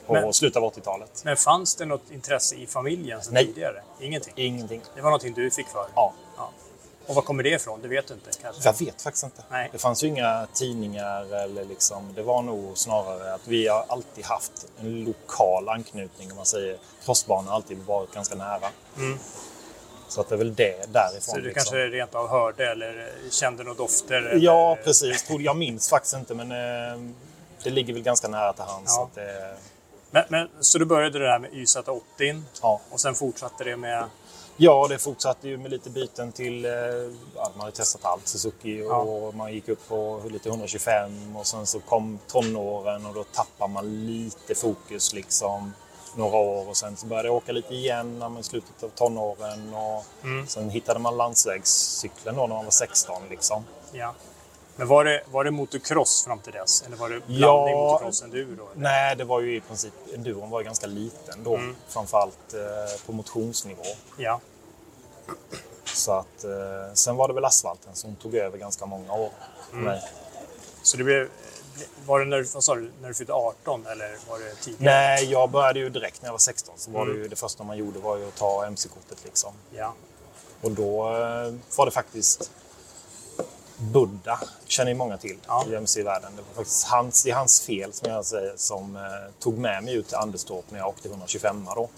på Men- slutet av 80-talet. Men fanns det något intresse i familjen sedan Nej. tidigare? Ingenting? Ingenting. Det var någonting du fick för? Ja. ja. Och var kommer det ifrån? Det vet du inte kanske? Jag vet faktiskt inte. Nej. Det fanns ju inga tidningar eller liksom, det var nog snarare att vi har alltid haft en lokal anknytning om man säger. Crossbanan har alltid varit ganska nära. Så att det är väl det därifrån. Så du liksom. kanske rent av hörde eller kände några dofter? Eller... Ja, precis. Jag minns faktiskt inte men eh, det ligger väl ganska nära till hands. Ja. Så, det, Men, men, så du började det här med YZ80 ja. och sen fortsatte det med... ja, det fortsatte ju med lite byten till... Eh, ja, man hade testat allt, Suzuki Ja. och man gick upp på lite 125 och sen så kom tonåren och då tappar man lite fokus liksom några år och sen så började jag åka lite igen när man i slutet av tonåren och Mm. sen hittade man landsvägscykeln då när man var 16 liksom. Ja. Men var det, var det motocross fram till dess? Eller var det blandning Ja. motocross enduro? Eller? Nej, det var ju i princip, enduron var ju ganska liten då, Mm. framförallt eh, på motionsnivå. Ja. Så att, eh, sen var det väl asfalten som tog över ganska många år för Mm. mig. Så det blev... Var det när, du- vad sa du, när du fyllde 18 eller var det tidigare? Nej, jag började ju direkt när jag var 16. Så var Mm. det ju det första man gjorde var ju att ta MC-kortet liksom. Ja. Och då eh, var det faktiskt Buddha, känner ju många till Ja. i MC-världen. Det var faktiskt hans, det är hans fel som jag säger som eh, tog med mig ut till Anderstorp när jag åkte 125 då.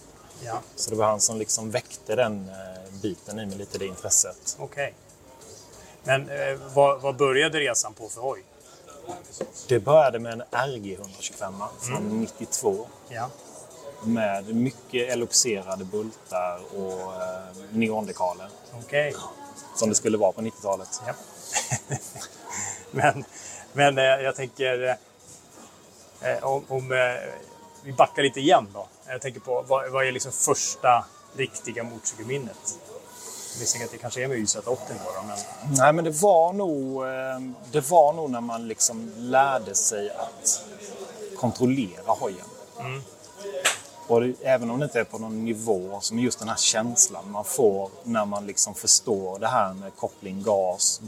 Ja. Så det var han som liksom väckte den eh, biten i mig, lite det intresset. Okej. Men eh, vad, vad började resan på för hoj? Det började med en RG 125 från Mm. 92 Ja. med mycket eloxerade bultar och eh, neondekaler Okej. som det skulle vara på 90-talet. Ja. men men eh, jag tänker eh, om, om vi backar lite igen då. Jag tänker på vad, vad är liksom första riktiga motorcykelminnet? Misstänker att det kanske är med YZ80 då, men Nej, men det var nog, eh, det var nog när man liksom lärde sig att kontrollera hojen. Och det, även om det inte är på någon nivå, som just den här känslan man får när man liksom förstår det här med koppling, gas,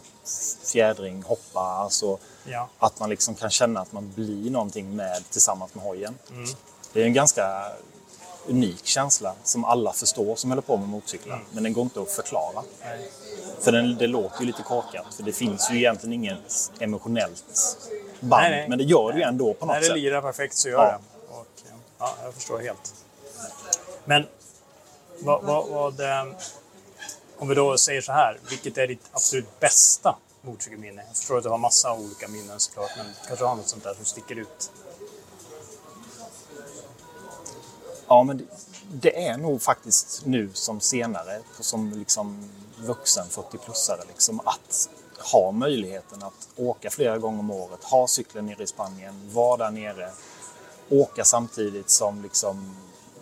fjädring, hoppa. Alltså ja. att man liksom kan känna att man blir någonting med tillsammans med hojen. Det är en ganska unik känsla som alla förstår som håller på med motorcyklar. Mm. Men den går inte att förklara. För den, det låter ju lite korkat. För det finns ju egentligen inget emotionellt band. Nej, nej. Men det gör det ju ändå på något När det sätt. lirar perfekt så gör Ja. det. Och, eh, ja, jag förstår helt. Men vad, vad, vad, eh, om vi då säger så här, vilket är ditt absolut bästa motorcykelminne? Jag förstår att du har massa olika minnen såklart, men kanske har något sånt där som sticker ut? Ja, men det, det är nog faktiskt nu som senare, som liksom vuxen 40-plussare, liksom, att ha möjligheten att åka flera gånger om året, ha cykeln nere i Spanien, vara där nere, åka samtidigt som liksom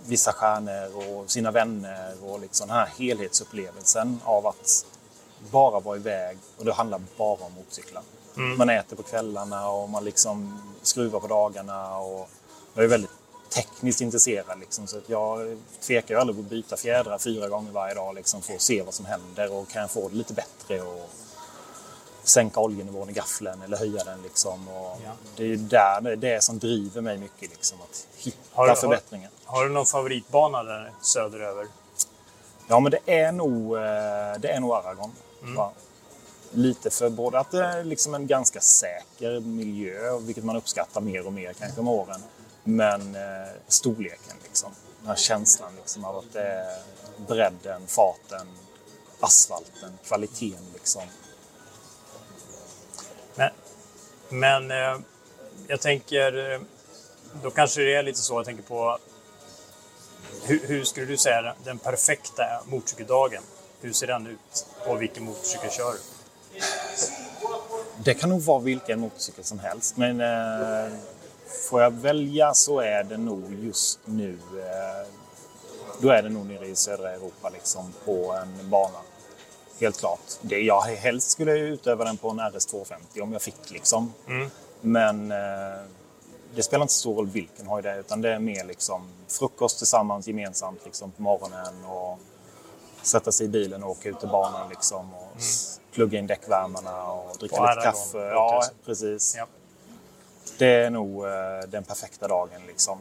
vissa stjärnor och sina vänner och liksom den här helhetsupplevelsen av att bara vara iväg och det handlar bara om motorcyklar. Man äter på kvällarna och man liksom skruvar på dagarna och jag är väldigt tekniskt intresserad liksom, så att jag tvekar ju aldrig på att byta fjädrar fyra gånger varje dag liksom, för att se vad som händer och kan jag få det lite bättre och sänka oljenivån i gaffeln eller höja den liksom. Och Ja. Det är där det är det som driver mig mycket liksom, att hitta Har du- har- förbättringen. Har du någon favoritbana där söderöver? Ja, men det är nog, eh, det är nog Aragon. Mm. Ja. Lite för både att det är liksom en ganska säker miljö, vilket man uppskattar mer och mer kanske med åren. Men eh, storleken, liksom. Den här känslan liksom, av att det är bredden, farten, asfalten, kvaliteten. Liksom. Men, men eh, jag tänker, eh, då kanske det är lite så, jag tänker på hur, hur skulle du säga den- den perfekta motorcykeldagen? Hur ser den ut? Och vilken motorcykel kör du? Det kan nog vara vilken motorcykel som helst, men eh, får jag välja så är det nog just nu eh, då är det nog nere i södra Europa liksom, på en bana. Helt klart. Det jag helst skulle jag utöva den på en RS250 om jag fick. Liksom. Men eh, det spelar inte så stor roll vilken hoj det är, utan det är mer liksom, frukost tillsammans gemensamt liksom, på morgonen och sätta sig i bilen och åka ut till banan liksom, och s- plugga in däckvärmarna och dricka På lite kaffe. Ja, precis. Ja. Det är nog eh, den perfekta dagen. Liksom.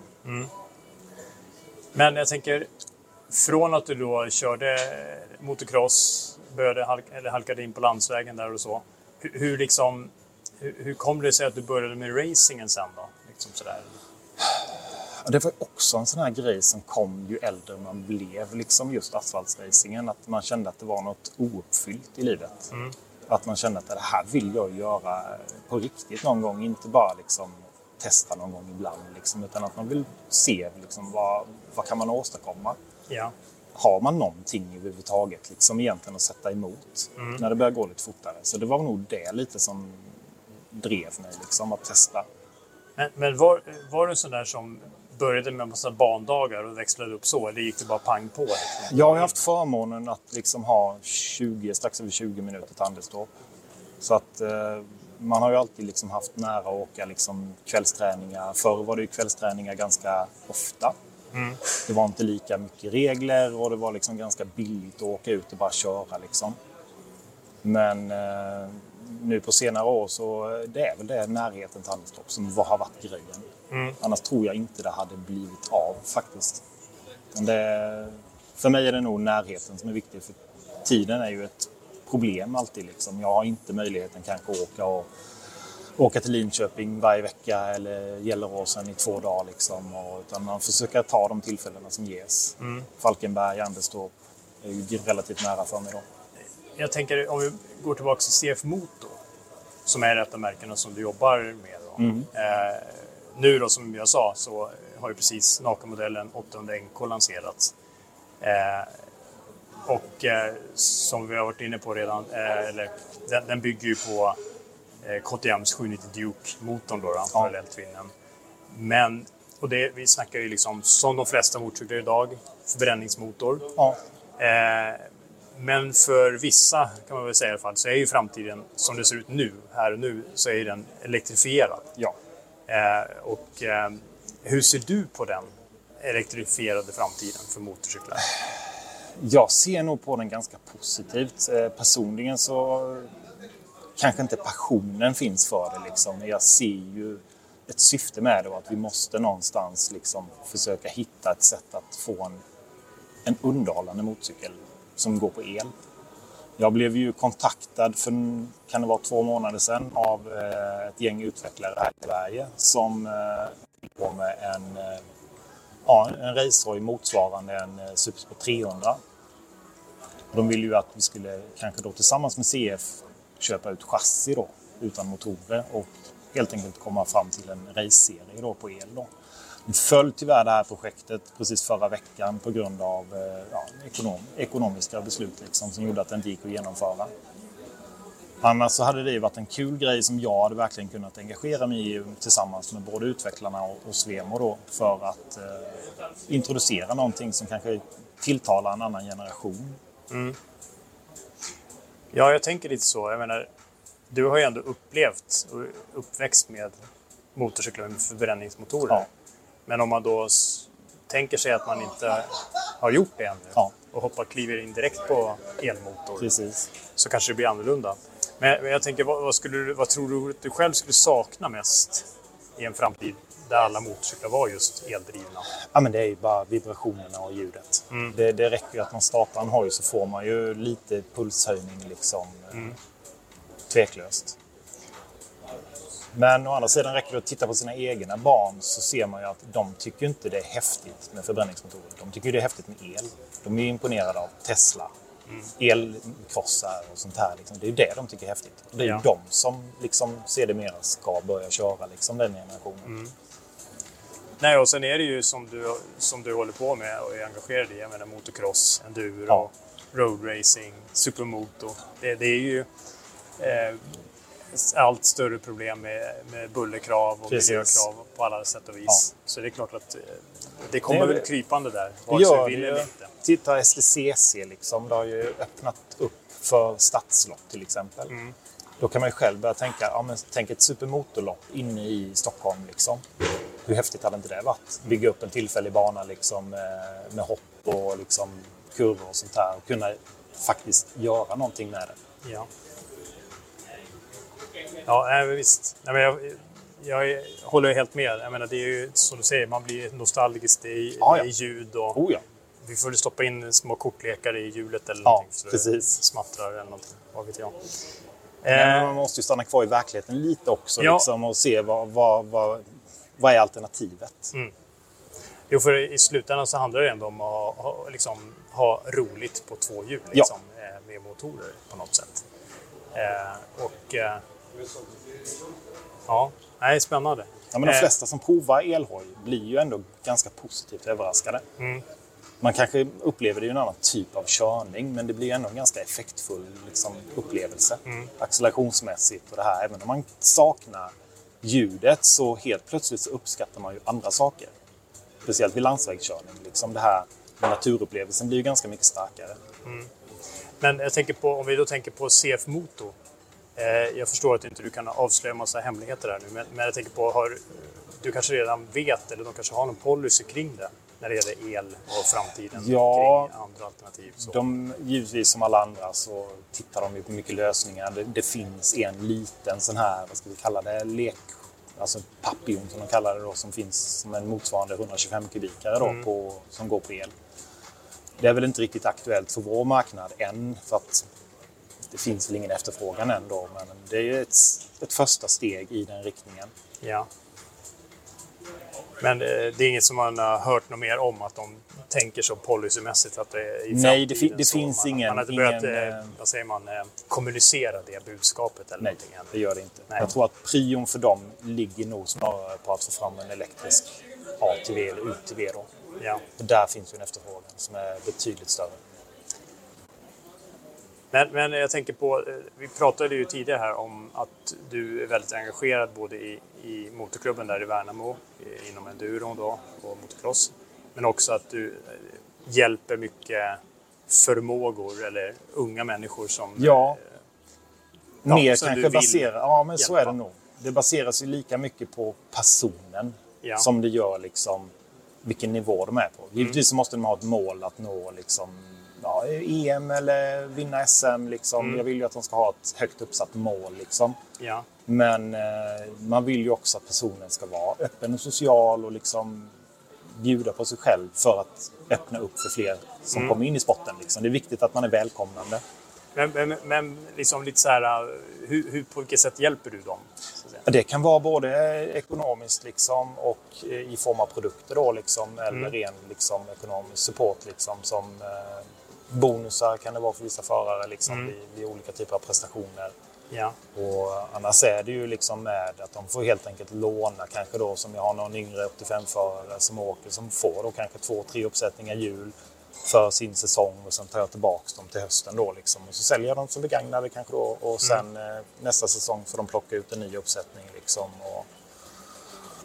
Men jag tänker, från att du då körde motocross, började halka, eller halkade in på landsvägen där och så. Hur, hur, liksom, hur, hur kom det sig att du började med racingen sen då? Liksom sådär. Det var också en sån här grej som kom ju äldre man blev, liksom just asfaltsracingen. Att man kände att det var något ouppfyllt i livet. Att man kände att det här vill jag göra på riktigt någon gång, inte bara liksom testa någon gång ibland. Liksom, utan att man vill se liksom, vad, vad kan man åstadkomma. Ja. Har man någonting överhuvudtaget liksom, egentligen att sätta emot när det börjar gå lite fortare. Så det var nog det lite som drev mig, liksom, att testa. Men, men var, var du sån där som började med massa bandagar och växlade upp så? Eller gick det bara pang på? Jag har haft förmånen att liksom ha 20, strax över 20 minuter till Anderstorp. Så att eh, man har ju alltid liksom haft nära att åka liksom kvällsträningar. Förr var det ju kvällsträningar ganska ofta. Det var inte lika mycket regler och det var liksom ganska billigt att åka ut och bara köra. Liksom. Men eh, nu på senare år så det är väl det närheten till Anderstorp som har varit grejen. Annars tror jag inte det hade blivit av faktiskt. Det, för mig är det nog närheten som är viktig. För tiden är ju ett problem alltid. Liksom. Jag har inte möjligheten kanske att åka, och, åka till Linköping varje vecka eller Gelleråsen i två dagar. Liksom. Och, utan man försöker ta de tillfällena som ges. Falkenberg, Anderstorp är ju relativt nära för mig då. Jag tänker om vi går tillbaka till CF Motor, som är ett av märkena som du jobbar med. Då. Eh, nu då, som jag sa, så har ju precis Naka-modellen 800 NK lanserats. Eh, och eh, som vi har varit inne på redan, eh, eller, den, den bygger ju på eh, KTMs 790 Duke-motorn, då, då, parallelltvinnen. Men, och det, vi snackar ju liksom, som de flesta motorcyklar idag, förbränningsmotor. Ja, Eh, men för vissa, kan man väl säga i alla fall, så är ju framtiden som det ser ut nu, här och nu, så är den elektrifierad. ja. Eh, och eh, hur ser du på den elektrifierade framtiden för motorcyklar? Jag ser nog på den ganska positivt. Eh, Personligen så kanske inte passionen finns för det. Liksom. Jag ser ju ett syfte med det var att vi måste någonstans liksom försöka hitta ett sätt att få en, en underhållande motorcykel som går på el. Jag blev ju kontaktad för, kan det vara två månader sedan, av eh, ett gäng utvecklare här i Sverige som eh, på med en, eh, ja, en racehoj motsvarande en eh, Supersport 300. De ville ju att vi skulle kanske då tillsammans med CF köpa ut chassi då utan motorer och helt enkelt komma fram till en race-serie då på el. Då. Föll tyvärr det här projektet precis förra veckan på grund av eh, ja, ekonom, ekonomiska beslut liksom, som gjorde att det inte gick att genomföra. Annars så hade det varit en kul grej som jag hade verkligen kunnat engagera mig i tillsammans med både utvecklarna och, och Svemo då för att eh, introducera någonting som kanske tilltalar en annan generation. Mm. Ja, jag tänker lite så. Jag menar, du har ju ändå upplevt och uppväxt med motorcyklar med förbränningsmotorer. Ja. Men om man då tänker sig att man inte har gjort det ännu Ja. och hoppar, kliver in direkt på elmotor Precis. så kanske det blir annorlunda. Men, jag tänker, vad, skulle du, vad tror du att du själv skulle sakna mest i en framtid där alla motorcyklar var just eldrivna? Ja, men det är ju bara vibrationerna och ljudet. Det, det räcker ju att man startar en hoj så får man ju lite pulshöjning liksom. Tveklöst. Men å andra sidan räcker det att titta på sina egna barn så ser man ju att de tycker inte det är häftigt med förbränningsmotorer. De tycker det är häftigt med el. De är ju imponerade av Tesla, elkrossar och sånt här. Liksom. Det är ju det de tycker är häftigt. Det är Ja. de som liksom sedermera ska börja köra liksom, den generationen. Nej, och sen är det ju som du, som du håller på med och är engagerad i. Jag menar motocross, enduro, Ja. roadracing, supermoto. Det, det är ju eh, allt större problem med, med bullerkrav och Precis. miljökrav på alla sätt och vis. Ja. Så det är klart att eh, det kommer Det väl krypande där, vare sig vi vill eller inte. Titta STCC liksom. Det har ju öppnat upp för stadslopp till exempel. Mm. Då kan man ju själv börja tänka, ja, men tänk ett supermotorlopp inne i Stockholm. Liksom. Hur häftigt hade inte det varit? Bygga upp en tillfällig bana liksom, med, med hopp och liksom, kurvor och sånt där. Och kunna faktiskt göra någonting med det. Ja. Ja, nej, visst. Nej, men jag, jag håller helt med. Jag menar, det är ju som du säger, man blir nostalgisk. Det är, Ja, ljud och Oh ja. vi får väl stoppa in små kortlekar i hjulet eller Ja, någonting. Så precis. det smattrar eller någonting. Vad vet jag. Men Eh, man måste ju stanna kvar i verkligheten lite också Ja. liksom, och se vad, vad, vad, vad är alternativet. jo, för i slutändan så handlar det ändå om att ha, liksom, ha roligt på två hjul liksom, eh, med motorer på något sätt. Eh, och eh, ja, nej, spännande. Ja, men de Eh, flesta som provar elhoj blir ju ändå ganska positivt överraskade. Mm. Man kanske upplever det i en annan typ av körning, men det blir ändå en ganska effektfull liksom, upplevelse. Mm. Accelerationsmässigt och det här. Även om man saknar ljudet så helt plötsligt så uppskattar man ju andra saker. Speciellt vid landsvägskörning. Liksom det här med naturupplevelsen blir ju ganska mycket starkare. Men jag tänker på, om vi då tänker på CF Moto. Eh, jag förstår att inte du kan avslöja massa hemligheter här nu, men, jag tänker på, har, du kanske redan vet, eller de kanske har någon policy kring det, när det gäller el och framtiden Ja. kring andra alternativ. Så. De, givetvis som alla andra så tittar de ju på mycket lösningar. Det, det finns en liten sån här, vad ska vi kalla det, lek, alltså papillon som de kallar det då, som finns som en motsvarande 125 kubikare då, på, som går på el. Det är väl inte riktigt aktuellt för vår marknad än, för att det finns väl ingen efterfrågan än då, men det är ju ett, ett första steg i den riktningen. Ja. Men eh, det är inget som man har hört något mer om, att de tänker så policymässigt att det i Nej, det fi- det finns man, ingen- Man har inte börjat, ingen, eh, eh, vad säger man, kommunicera det budskapet eller Nej, någonting än. det gör det inte. Nej. Jag tror att prion för dem ligger nog snarare på att få fram en elektrisk ATV eller UTV. Då. Ja. Och där finns ju en efterfrågan som är betydligt större. Men, men jag tänker på, eh, vi pratade ju tidigare här om att du är väldigt engagerad både i, i motorklubben där i Värnamo, eh, inom enduron då och motocross. Men också att du eh, hjälper mycket förmågor eller unga människor som... Ja. Ja, Mer du kanske baserat, ja men så är hjälpa. det nog. Det baseras ju lika mycket på personen Ja. som det gör liksom vilken nivå de är på. Givetvis så måste de ha ett mål att nå liksom, ja, EM eller vinna SM. Liksom. Mm. Jag vill ju att de ska ha ett högt uppsatt mål. Liksom. Ja. Men eh, man vill ju också att personen ska vara öppen och social och liksom bjuda på sig själv för att öppna upp för fler som Mm. kommer in i sporten. Liksom. Det är viktigt att man är välkomnande. Men, men, men liksom lite så här, uh, hur, hur, på vilket sätt hjälper du dem? Det kan vara både ekonomiskt liksom, och eh, i form av produkter då, liksom, eller Mm. ren liksom, ekonomisk support. Liksom, som eh, bonusar kan det vara för vissa förare liksom, Mm. vid, vid olika typer av prestationer. Ja. Och annars är det ju liksom med att de får helt enkelt låna kanske då som jag har någon yngre 85-förare som åker som får då kanske två, tre uppsättningar hjul för sin säsong och sen tar jag tillbaks dem till hösten då liksom. Och så säljer jag dem som begagnade kanske då och sen eh, nästa säsong får de plocka ut en ny uppsättning liksom. Och,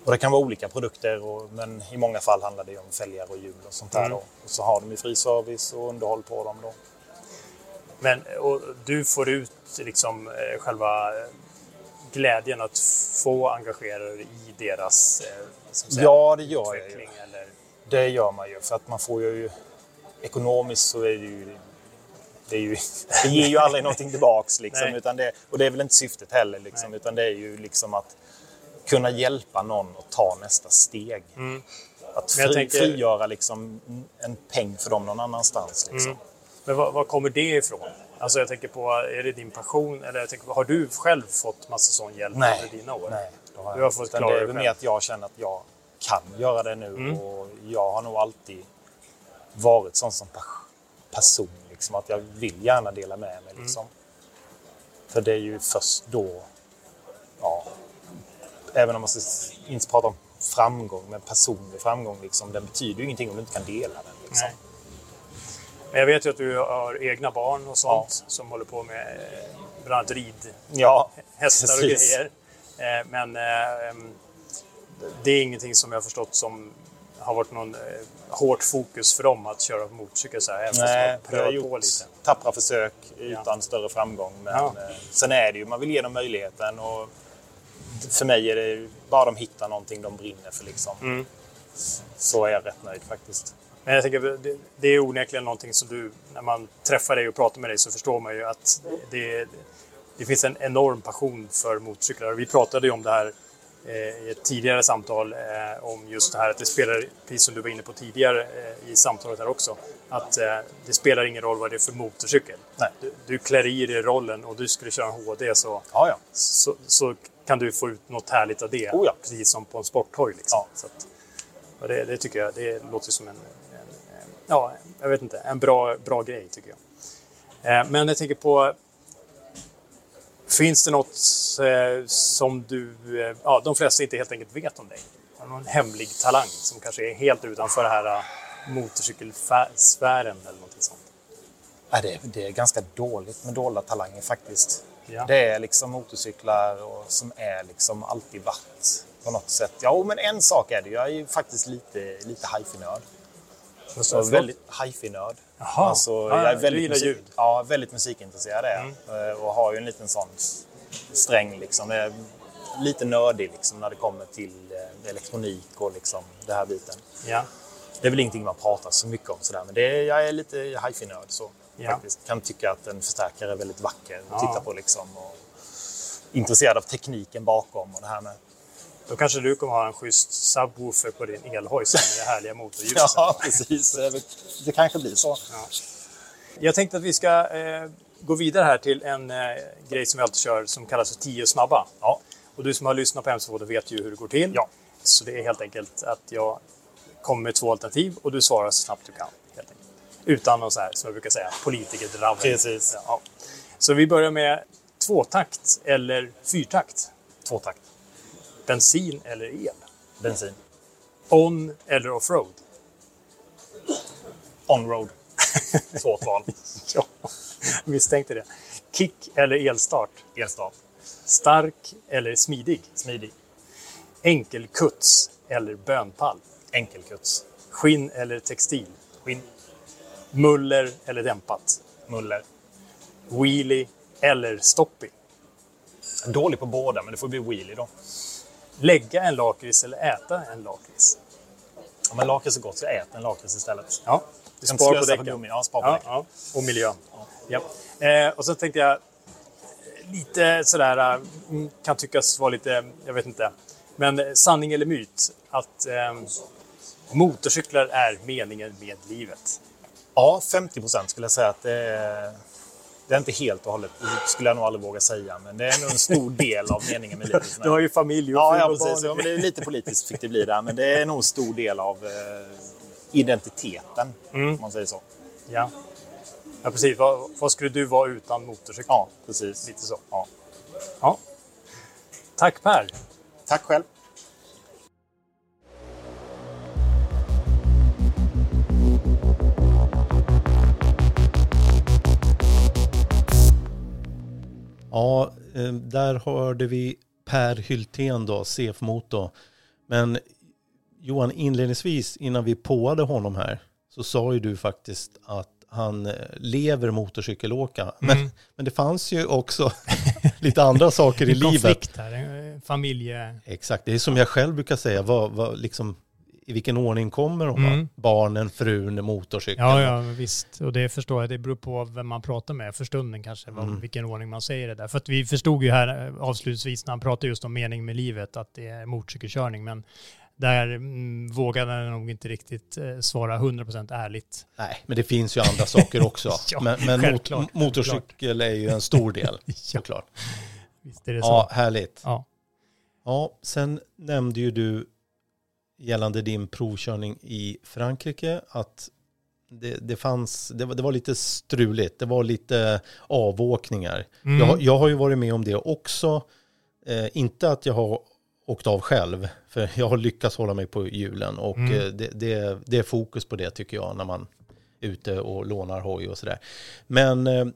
och det kan vara olika produkter och, men i många fall handlar det om fälgar och hjul och sånt där Mm. Och så har de ju fri service och underhåll på dem då. Men du får ut liksom eh, själva eh, glädjen att få engagera dig i deras eh, säga, Ja, det gör jag ju. utveckling eller Det gör man ju för att man får ju ekonomiskt så är det ju det, är ju, det ger ju aldrig någonting tillbaks liksom, utan det, och det är väl inte syftet heller liksom, utan det är ju liksom att kunna hjälpa någon att ta nästa steg. Att Mm. Jag fri, tänker- frigöra liksom en peng för dem någon annanstans. Liksom. Mm. Men var, var kommer det ifrån? Alltså jag tänker på, är det din passion eller jag tänker på, har du själv fått massa sån hjälp Nej. under dina år? Nej, det har Du jag har fått klara det är väl mer att jag känner att jag kan göra det nu Mm. och jag har nog alltid varit sån som person. Liksom, att jag vill gärna dela med Mm. mig. Liksom. För det är ju först då, ja, även om man ska inte prata om framgång, men personlig framgång, liksom, den betyder ju ingenting om du inte kan dela den. Liksom. Nej. Men jag vet ju att du har egna barn och sånt som håller på med eh, bland annat rid, Ja, hästar och precis. grejer. Eh, Men eh, em, det är ingenting som jag har förstått som har varit någon hårt fokus för dem att köra motorcykel så här. Även fast Nej, har prövat på gjort lite. tappra försök utan större framgång. Men Ja. sen är det ju, man vill ge dem möjligheten. Och för mig är det bara de hittar någonting de brinner för. Liksom. Mm. Så är jag rätt nöjd faktiskt. Men jag tänker, det, det är onekligen någonting som du, när man träffar dig och pratar med dig så förstår man ju att det, det finns en enorm passion för motorcyklar. Vi pratade ju om det här eh, i ett tidigare samtal eh, om just det här att det spelar, precis som du var inne på tidigare eh, i samtalet här också, att eh, det spelar ingen roll vad det är för motorcykel. Nej. Du, du klär i dig rollen och du skulle köra en HD så, Ja, ja. så, så kan du få ut något härligt av det. Oh ja. Precis som på en sporthoj. Liksom. Ja. Så att, det, det tycker jag, det låter som en, en, en ja, jag vet inte, en bra, bra grej tycker jag. Eh, men jag tänker på, finns det något eh, som du, eh, ja, de flesta inte helt enkelt vet om dig? Har du någon hemlig talang som kanske är helt utanför det här eh, motorcykelsfären eller något sånt? Ja, det, är, det är ganska dåligt med dolda talanger faktiskt. Ja. Det är liksom motorcyklar och, som är liksom alltid varit på något sätt. Ja, men en sak är det. Jag är ju faktiskt lite, lite hifi-nörd. Vad sa du? Väldigt hifi-nörd. Alltså, Ja, jag är du väldigt, gillar musik, ljud. Mm. ja, väldigt musikintresserad är jag. Eh, Och har ju en liten sån sträng liksom. Det är lite nördig liksom när det kommer till eh, elektronik och liksom det här biten. Ja. Det är väl ingenting man pratar så mycket om sådär, men det jag är lite hifi-nörd så. Ja. Faktiskt. Kan tycka att en förstärkare är väldigt vacker att Ja. titta på liksom. Och intresserad av tekniken bakom och det här med. Då kanske du kommer ha en schysst subwoofer på din elhoj som är härliga motorljus. Ja, precis. Det kanske blir så. Jag tänkte att vi ska eh, gå vidare här till en eh, grej som vi alltid kör som kallas för 10 snabba. Ja. Och du som har lyssnat på MC-podden vet ju hur det går till. Ja. Så det är helt enkelt att jag kommer med två alternativ och du svarar så snabbt du kan. Utan någon så här, som jag brukar säga, politikerdravel. Precis. Ja. Så vi börjar med tvåtakt eller fyrtakt. Tvåtakt. Bensin eller el. Bensin. On eller offroad. Onroad. Svårt val. Ja, misstänkte det. Kick eller elstart. Elstart. Stark eller smidig. Smidig. Enkelkuts eller bönpall. Enkelkuts. Skinn eller textil. Skinn. Muller eller dämpat. Muller. Wheelie eller stoppie. Dålig på båda, men det får bli wheelie då. Lägga en lakrits eller äta en lakrits. Om en lakrits är gott så äter en lakrits istället. Ja. Inte spar på däcken. gummi. Ja, spar på Ja, däcken. ja. Och miljön. Ja. Eh, och så tänkte jag, lite sådär, mm, kan tyckas vara lite, jag vet inte, men sanning eller myt, att eh, motorcyklar är meningen med livet. Ja, 50 procent skulle jag säga att det är, det är inte helt och hållet. Det skulle jag nog aldrig våga säga, men det är nog en stor del av meningen med livet. Du har ju familj och Ja, ja precis. Ja, men det är lite politiskt fick det bli där, men det är nog en stor del av eh, identiteten, Mm. om man säger så. Ja. ja, precis. Vad, vad skulle du vara utan motorcykel? Ja, precis. Lite så. Ja. Ja. Tack Per. Tack själv. Ja, eh, där hörde vi Per Hyltén då, CF Motor. Men Johan, inledningsvis innan vi påade honom här så sa ju du faktiskt att han eh, lever motorcykelåka. Men, Mm. men det fanns ju också lite andra saker i livet. konflikt här, familje... Exakt, det är som jag själv brukar säga, vad, vad, liksom, i vilken ordning kommer de? Mm. Barnen, frun, motorcykeln. Ja, ja, visst. Och det förstår jag. Det beror på vem man pratar med för stunden kanske, vad, Mm. vilken ordning man säger det där. För att vi förstod ju här eh, avslutningsvis när han pratade just om mening med livet, att det är motorcykelkörning. Men där mm, vågade han nog inte riktigt eh, svara 100% ärligt. Nej, men det finns ju andra saker också. Ja, men men mot, motorcykel är ju en stor del, Ja. såklart. Visst är det så? Ja, härligt. Ja. Ja, sen nämnde ju du gällande din provkörning i Frankrike att det, det fanns, det var, det var lite struligt, det var lite avåkningar. Mm. Jag, jag har ju varit med om det också, eh, inte att jag har åkt av själv, för jag har lyckats hålla mig på hjulen och Mm. eh, det, det, det är fokus på det tycker jag när man är ute och lånar hoj och sådär. Men eh,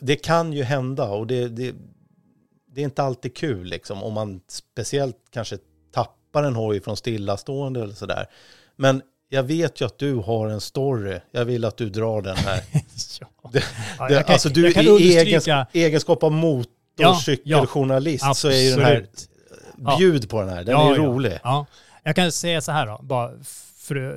det kan ju hända och det, det, det är inte alltid kul liksom om man speciellt kanske tappar en hoj från stillastående eller sådär. Men jag vet ju att du har en story. Jag vill att du drar den här. Ja. Det, Ja, det, kan- alltså du i egenskap, egenskap av motorcykeljournalist så är ju den här. Ja. bjud på den här, den Ja, är ja. rolig. Ja. Jag kan säga så här då, bara för att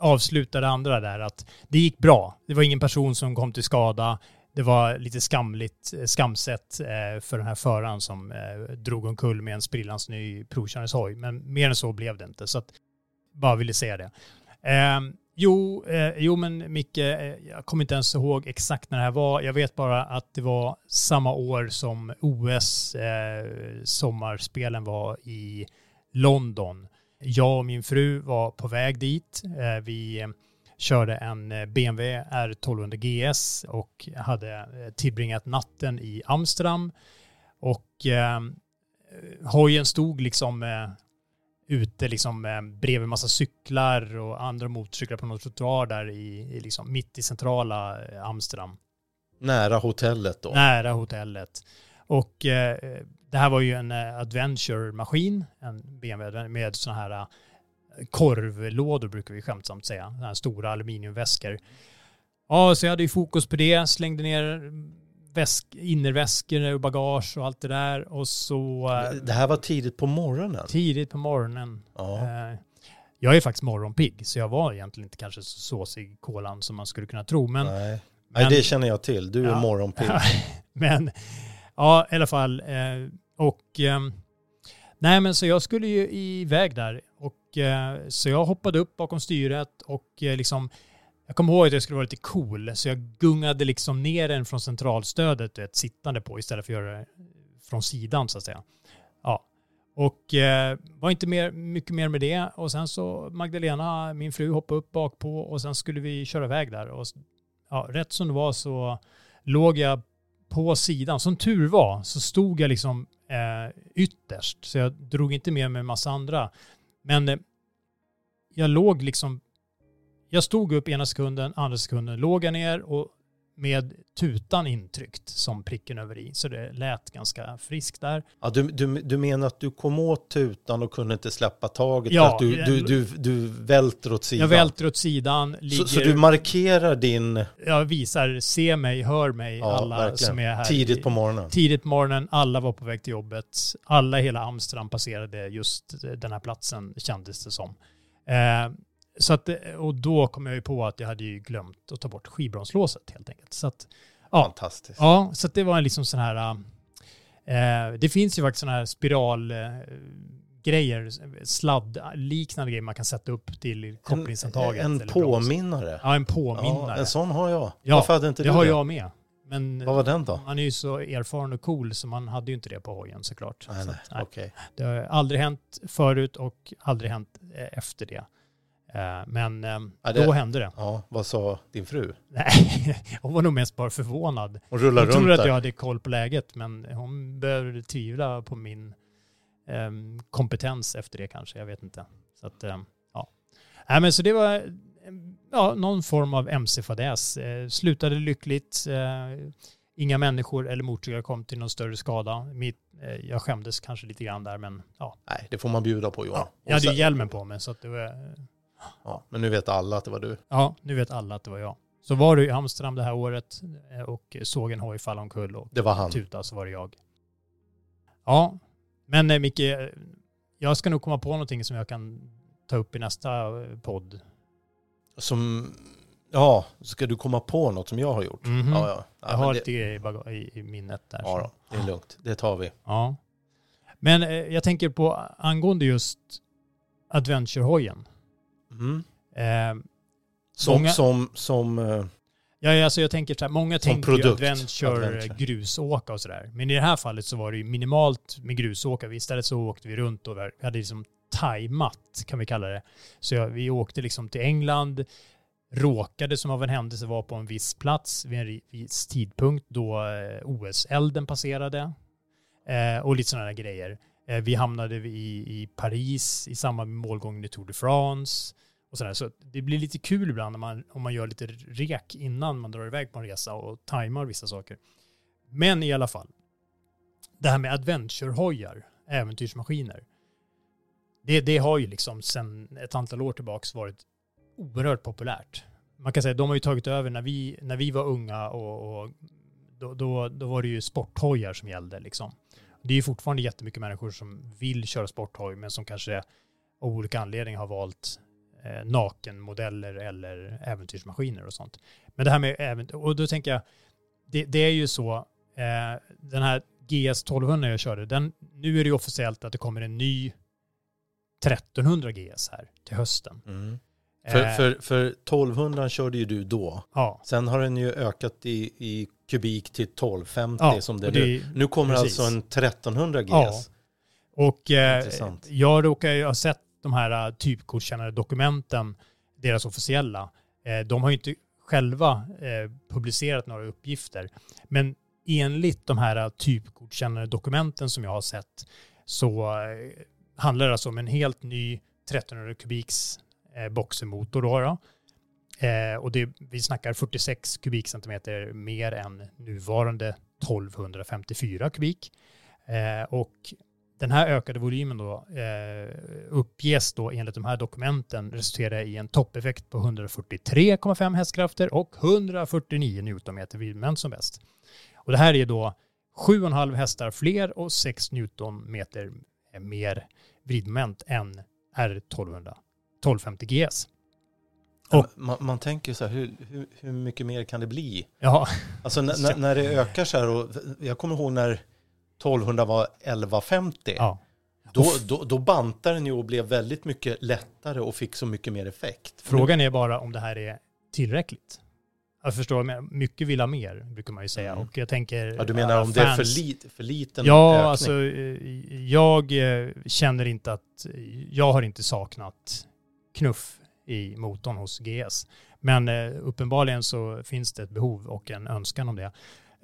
avsluta det andra där, att det gick bra. Det var ingen person som kom till skada. Det var lite skamligt, eh, skamset eh, för den här föraren som eh, drog omkull med en sprillans ny provkörningshoj. Men mer än så blev det inte. Så att, bara ville säga det. Ehm, jo, eh, jo, men Micke, jag kommer inte ens ihåg exakt när det här var. Jag vet bara att det var samma år som OS eh, sommarspelen var i London. Jag och min fru var på väg dit. Eh, vi körde en BMW R1200 GS och hade eh, tillbringat natten i Amsterdam. Och eh, hojen stod liksom eh, ute liksom eh, bredvid massa cyklar och andra motorcyklar på någon trottoar där i, i liksom mitt i centrala eh, Amsterdam Nära hotellet då. nära hotellet. Och eh, det här var ju en eh, adventure-maskin, en BMW med sådana här korvlådor brukar vi skämtsamt säga, här stora aluminiumväskor. Ja, så jag hade ju fokus på det, slängde ner väsk, innerväskor och bagage och allt det där och så eh, Det här var tidigt på morgonen. tidigt på morgonen. Ja. Eh, jag är faktiskt morgonpigg, så jag var egentligen inte kanske så såsig i kolan som man skulle kunna tro, men Nej. men- Nej, det känner jag till. Du är Ja. morgonpigg. men ja, i alla fall. Eh, och nej, men så jag skulle ju iväg där Eh, så jag hoppade upp bakom styret och eh, liksom jag kommer ihåg att jag skulle vara lite cool, så jag gungade liksom ner den från centralstödet, du vet, sittande på istället för att göra det från sidan så att säga. Ja. Och eh, var inte mer, mycket mer med det. Och sen så Magdalena, min fru, hoppade upp bak på och sen skulle vi köra iväg där. Och ja, rätt som det var så låg jag på sidan. Som tur var så stod jag liksom eh, ytterst. Så jag drog inte med mig en massa andra. Men eh, jag låg liksom... Jag stod upp ena sekunden, andra sekunden låg jag ner och med tutan intryckt som pricken över i. Så det lät ganska friskt där. Ja, du, du, du menar att du kom åt tutan och kunde inte släppa taget Ja, att du, du, du, du välter åt sidan? Jag välter åt sidan, ligger... så, så du markerar din... jag visar, se mig, hör mig, Ja, alla verkligen. som är här. Tidigt på morgonen. Tidigt på morgonen, alla var på väg till jobbet. Alla i hela Amsterdam passerade just den här platsen kändes det som. Eh, så att, och då kom jag ju på att jag hade ju glömt att ta bort skivbromslåset helt enkelt. Så att, ja, Fantastiskt. ja, så det var en liksom sån här... Eh, det finns ju faktiskt såna här spiralgrejer, eh, sladd-liknande grejer man kan sätta upp till kopplingshandtaget. En, en eller broms. påminnare. Ja, en Ja, påminnare. en sån har jag. Ja, Varför hade inte det du har det? jag med. Men Vad var den då? man är ju så erfaren och cool så man hade ju inte det på hojen såklart. Nej, så nej. nej. Okej. Det har aldrig hänt förut och aldrig hänt eh, efter det. Eh, Men eh, Ja, det- då hände det. Ja, vad sa din fru? Nej, hon var nog mest bara förvånad. Hon rullar Hon runt trodde att där. jag hade koll på läget men hon började tvivla på min ehm, kompetens efter det kanske. Jag vet inte. Så att, ehm, ja. Nej, men så det var ja, någon form av mc-fadäs. Eh, slutade lyckligt. Eh, inga människor eller motorcyklar kom till någon större skada. Mitt, eh, jag skämdes kanske lite grann där men ja. Nej, det får man bjuda på Johan. ja jag hade ju hjälmen på mig så att det var... Ja, men nu vet alla att det var du. Ja, nu vet alla att det var jag. Så var du i Amsterdam det här året eh, och såg en hoj falla omkull och Det var han. tuta så var det jag. Ja, men eh, Micke, eh, jag ska nog komma på någonting som jag kan ta upp i nästa podd. Som, ja, ska du komma på något som jag har gjort? Mhm. Ja, ja. ja Jag men har det, lite grejer i, baga- i, i minnet där. Ja, då, det är lugnt. Det tar vi. ja. Men eh, jag tänker på angående just Adventure-hojen. Mm. Eh, Som, Många- som, som, eh, Ja, alltså jag tänker så här, många tänker ju produkt, adventure, adventure. grusåka och sådär. Men i det här fallet så var det ju minimalt med grusåka. Istället så åkte vi runt och vi hade liksom tajmat, kan vi kalla det. Så jag, vi åkte liksom till England, råkade som av en händelse vara på en viss plats vid en viss tidpunkt då eh, OS-elden passerade. Eh, och lite sådana grejer. Eh, vi hamnade i, i Paris i samband med målgången i Tour de France. Och sådär. Så det blir lite kul ibland när man, om man gör lite rek innan man drar iväg på en resa och tajmar vissa saker. Men i alla fall, det här med adventure-hojar, äventyrsmaskiner, det, det har ju liksom sedan ett antal år tillbaka varit oerhört populärt. Man kan säga att de har ju tagit över när vi, när vi var unga och, och då, då, då var det ju sporthojar som gällde liksom. Det är ju fortfarande jättemycket människor som vill köra sporthoj men som kanske av olika anledningar har valt eh, nakenmodeller eller äventyrsmaskiner och sånt. Men det här med äventyr, och då tänker jag, det, det är ju så, eh, den här GS 1200 jag körde, den, nu är det ju officiellt att det kommer en ny 1300 GS här till hösten. mm för, Eh, för, för 1200 körde ju du då. ja, Sen har den ju ökat i, i kubik till 1250 Ja, som det det nu. Nu kommer precis. alltså en 1300 GS. Ja. Och eh, jag råkar ju ha sett de här uh, typgodkännande dokumenten, deras officiella. Eh, de har ju inte själva eh, publicerat några uppgifter. Men enligt de här uh, typgodkännande dokumenten som jag har sett så eh, handlar det alltså om en helt ny 1300 kubiks eh, boxermotor. Då, då. Eh, och det, vi snackar 46 kubikcentimeter mer än nuvarande 1254 kubik. Eh, och den här ökade volymen då eh, uppges då enligt de här dokumenten resultera i en toppeffekt på 143,5 hästkrafter och 149 newtonmeter vid som bäst. Och det här är då 7,5 hästar fler och 6 newtonmeter mer vridmoment än R1200, 1250 GS. Ja, man, man tänker så här, hur, hur, hur mycket mer kan det bli? Ja, Alltså när, det ökar så här, och jag kommer ihåg när 1200 var 1150, ja. då, då, då bantade den ju och blev väldigt mycket lättare och fick så mycket mer effekt. Frågan är bara om det här är tillräckligt. Jag förstår, mycket vill ha mer, brukar man ju säga. Mm. Och jag tänker... Ja, du menar om det är för, fans- lit, för liten Ja, ökning? alltså eh, jag eh, känner inte att, jag har inte saknat knuff i motorn hos GS. Men eh, uppenbarligen så finns det ett behov och en önskan om det.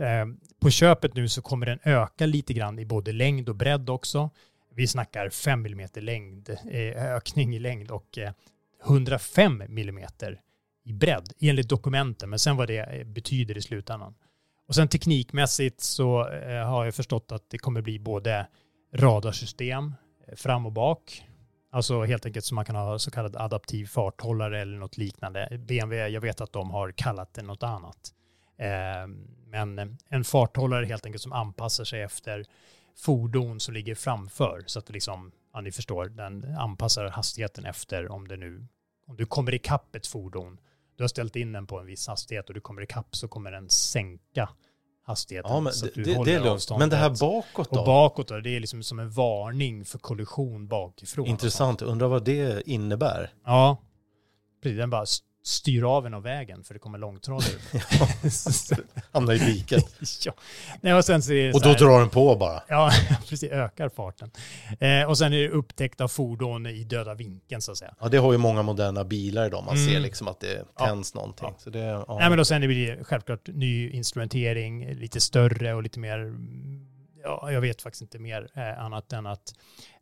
Eh, På köpet nu så kommer den öka lite grann i både längd och bredd också. Vi snackar 5 mm längd, eh, ökning i längd och eh, 105 mm i bredd enligt dokumenten, men sen vad det eh, betyder i slutändan. Och sen teknikmässigt så eh, har jag förstått att det kommer bli både radarsystem eh, fram och bak. Alltså helt enkelt så man kan ha så kallad adaptiv farthållare eller något liknande. BMW, jag vet att de har kallat det något annat. Ehm, men en farthållare helt enkelt som anpassar sig efter fordon som ligger framför. Så att det liksom, ja ni förstår, den anpassar hastigheten efter om det nu om du kommer ikapp ett fordon, du har ställt in den på en viss hastighet och du kommer ikapp så kommer den sänka hastigheten. Ja, men så att du det, håller det är lugnt. avståndet. Men det här bakåt då? Och bakåt då, det är liksom som en varning för kollision bakifrån. Intressant. Undrar vad det innebär. Ja, precis. Den bara styr av en av vägen för det kommer långtradare. Hamnar i diket. ja. Nej, och sen så är Och då här- drar den på bara. Ja, precis. Ökar farten. Eh, och sen är det upptäckta fordon i döda vinkeln så att säga. Ja, det har ju många moderna bilar idag. Man Mm. ser liksom att det tänds någonting. Ja. Så det, ja. Nej, men då sen blir det självklart ny instrumentering, lite större och lite mer, ja, jag vet faktiskt inte mer eh, annat än att,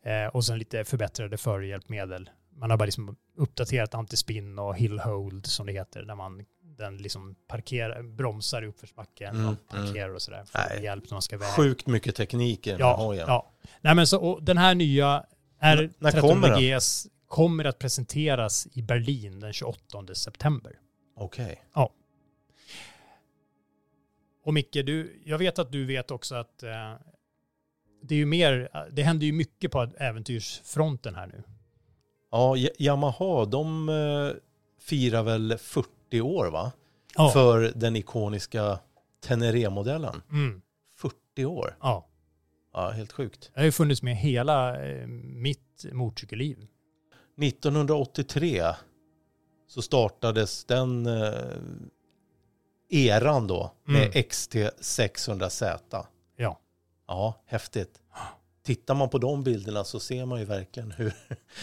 eh, och sen lite förbättrade förhjälpmedel. Man har bara liksom uppdaterat antispinn och hill hold som det heter, där man den liksom parkerar, bromsar i uppförsbacken Mm, och parkerar och sådär. För Nej. hjälp när man ska iväg. Sjukt mycket teknik i den Ja, hojen. ja. Nej, men så, och den här nya N- när kommer den? R13GS kommer att presenteras i Berlin den 28 september. Okej. Och Micke, du, jag vet att du vet också att eh, det är ju mer, det händer ju mycket på äventyrsfronten här nu. Ja, Yamaha, de eh, firar väl 40 år va? Ja. För den ikoniska Teneré-modellen. Mm. 40 år. ja. Ja, helt sjukt. Det har ju funnits med hela eh, mitt motorcykelliv. 1983 så startades den eh, eran då med Mm. XT600Z. Ja. Ja, häftigt. Tittar man på de bilderna så ser man ju verkligen hur,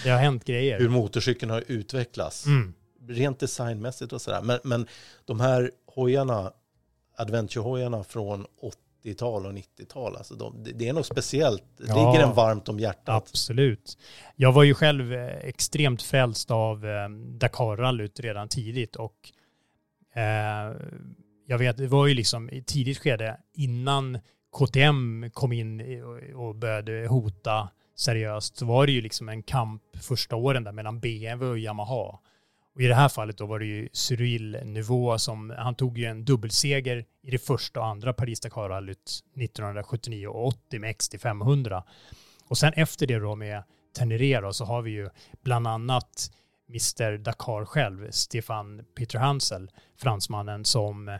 Det har hänt grejer. hur motorcykeln har utvecklats. Mm. Rent designmässigt och sådär. Men, men de här hojarna, adventure-hojarna från 80-tal och 90-tal, alltså de, det- är något speciellt. Det Ja. ligger en varmt om hjärtat. Absolut. Jag var ju själv eh, extremt frälst av eh, Dakar-rallyt redan tidigt och eh, jag vet, det var ju liksom i tidigt skede innan KTM kom in och- började hota seriöst så var det ju liksom en kamp första åren där mellan BMW och Yamaha. Och i det här fallet då var det ju Cyril Nivå som, han tog ju en dubbelseger i det första och andra Paris-Dakar-rallyt 1979 och 80 med XT500. Och sen efter det då med Teneré då, så har vi ju bland annat Mr Dakar själv, Stefan Peter Hansel, fransmannen som